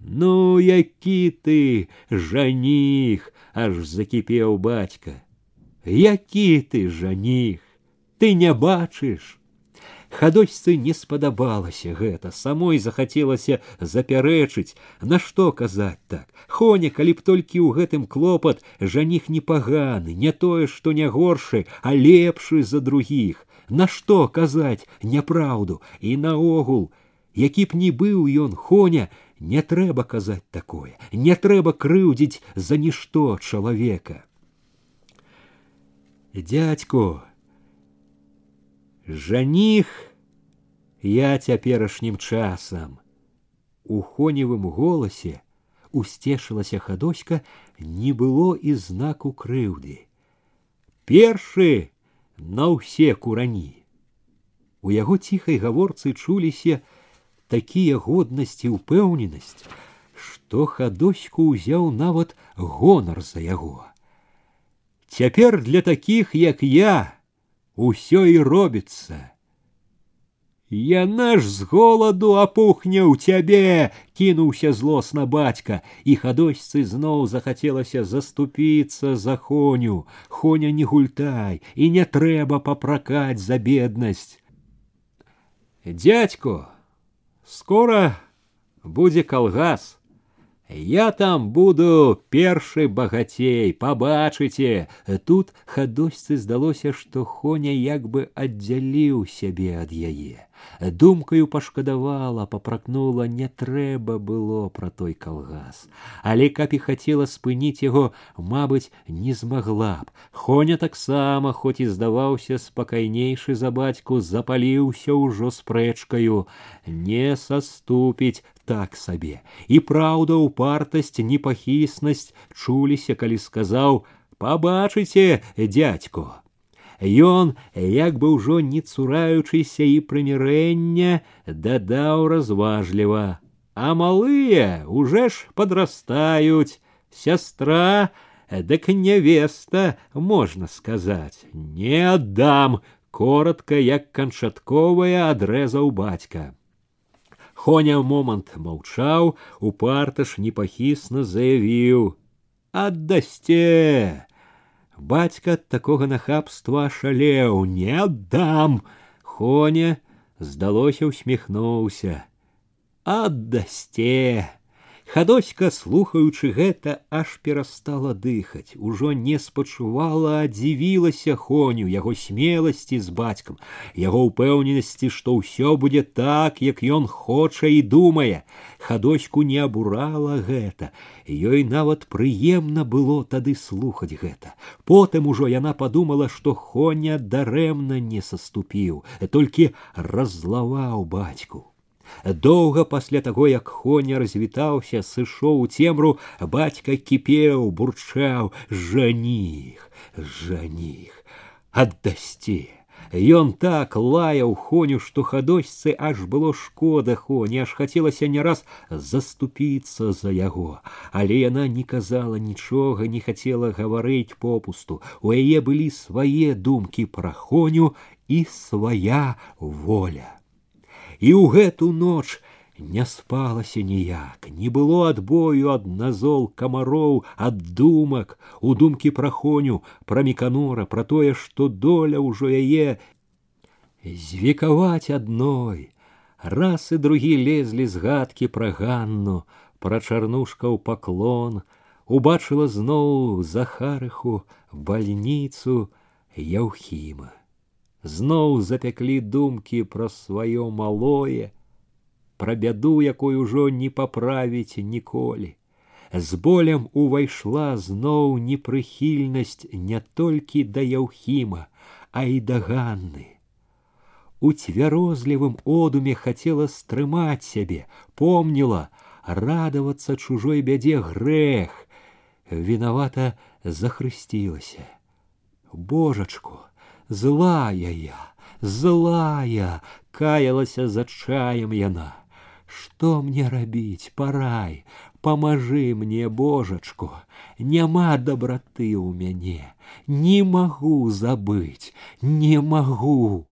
Ну, які ты, жаніх, аж закіпеў бацька. Які ты жаніх, ты не бачыш. Хадочцы не спадабалася гэта, самой захацелася запярэчыць, нашто казаць так. Хоня, калі б толькі ў гэтым клопат жаніх непаганы, не тое, што не горшы, а лепшы за другіх. Нашто казаць няпраўду і наогул, які б ні быў ён хоня, не трэба казаць такое, не трэба крыўдзіць за нішто чалавека. Дядько, жаніх я цяперашнім часам. У хоневым голасе усцешылася хадоська, не было і знаку крыўды. Першы на ўсе курані. У яго ціхай гаворцы чуліся такія годнасць і ўпэўненасць, што хадоську ўзяў нават гонар за яго. Цяпер для такіх, як я, усё і робіцца. Яна ж з голаду апухне ў цябе, кінуўся злосна бацька, і хадосьцы зноў захацелася заступіцца за хоню. Хоня не гультай і не трэба папракаць за беднасць. Дядько, скора будзе калгас. Я там буду першы багацей, пабачыце. Тут хадосьцы здалося, што хоня як бы аддзяліў сябе ад яе. Думкаю пашкадавала, папракнула, не трэба было пра той калгас. Але каб і хацела спыніць яго, мабыць, не змагла б. Хоня таксама, хоць і здаваўся спакайнейшы за бацьку, запаліўся ўжо спрэчкаю, не саступіць так сабе. І праўда, упартасць, непахіснасць чуліся, калі сказаў: « Пабачыце, дядько, Ён, як бы ўжо не цураючыся і прымірэння, дадаў разважліва: « А малыя уже ж подрастаюць, сястра, дык невеста, можна сказаць, не аддам, коротко, як канчатковая адрэзаў бацька. Хоня момант маўчаў, упарта ж непахісна заявіў: « Аддасце! Бацька ад такога нахабства шалеў, не аддам. Хоня, здалося, усміхнуўся. Аддасце! Хадоська, слухаючы гэта, аж перастала дыхаць, ужо не спачувала, а дзівілася хоню яго смеласці з бацькам, яго ўпэўненасці, што ўсё будзе так, як ён хоча і думае. Хадоську не абурала гэта. Ёй нават прыемна было тады слухаць гэта. Потым ужо яна падумала, што хоня дарэмна не саступіў, толькі раззлаваў бацьку. Доўга пасля таго, як хоня развітаўся, сышоў у цемру, бацька кіпеў, бурчаў: жаніх, жаніх, аддасці. Ён так лаяў хоню, што хадосьцы аж было шкода хоні, аж хацелася не раз заступіцца за яго. Але яна не казала нічога, не хацела гаварыць попусту. У яе былі свае думкі пра хоню і свая воля. І ў гэту ноч не спалася ніяк, не было адбою ад назол камароў, ад думак, у думкі пра хоню, пра міканора, пра тое, што доля ўжо яе звекаваць адной. Раз і другі лезлі згадкі пра ганну, пра чарнушкаў паклон, убачыла зноў захарыху бальніцу Яўхіма зноў запяклі думкі пра сваё малое, пра бяду, якой ужо не паправіць ніколі. З болем увайшла зноў непрыхільнасць не толькі да Яўхіма, а і да Ганны. У цвярозлівым одуме хацела стрымаць сябе, помніла, радавацца чужой бядзе грэх, вінавата захрысцілася. Божачку, злая я, злая, каялася за чаем яна. Што мне рабіць, парай, памажы мне, божачку, няма дабраты ў мяне, не магу забыць, не магу.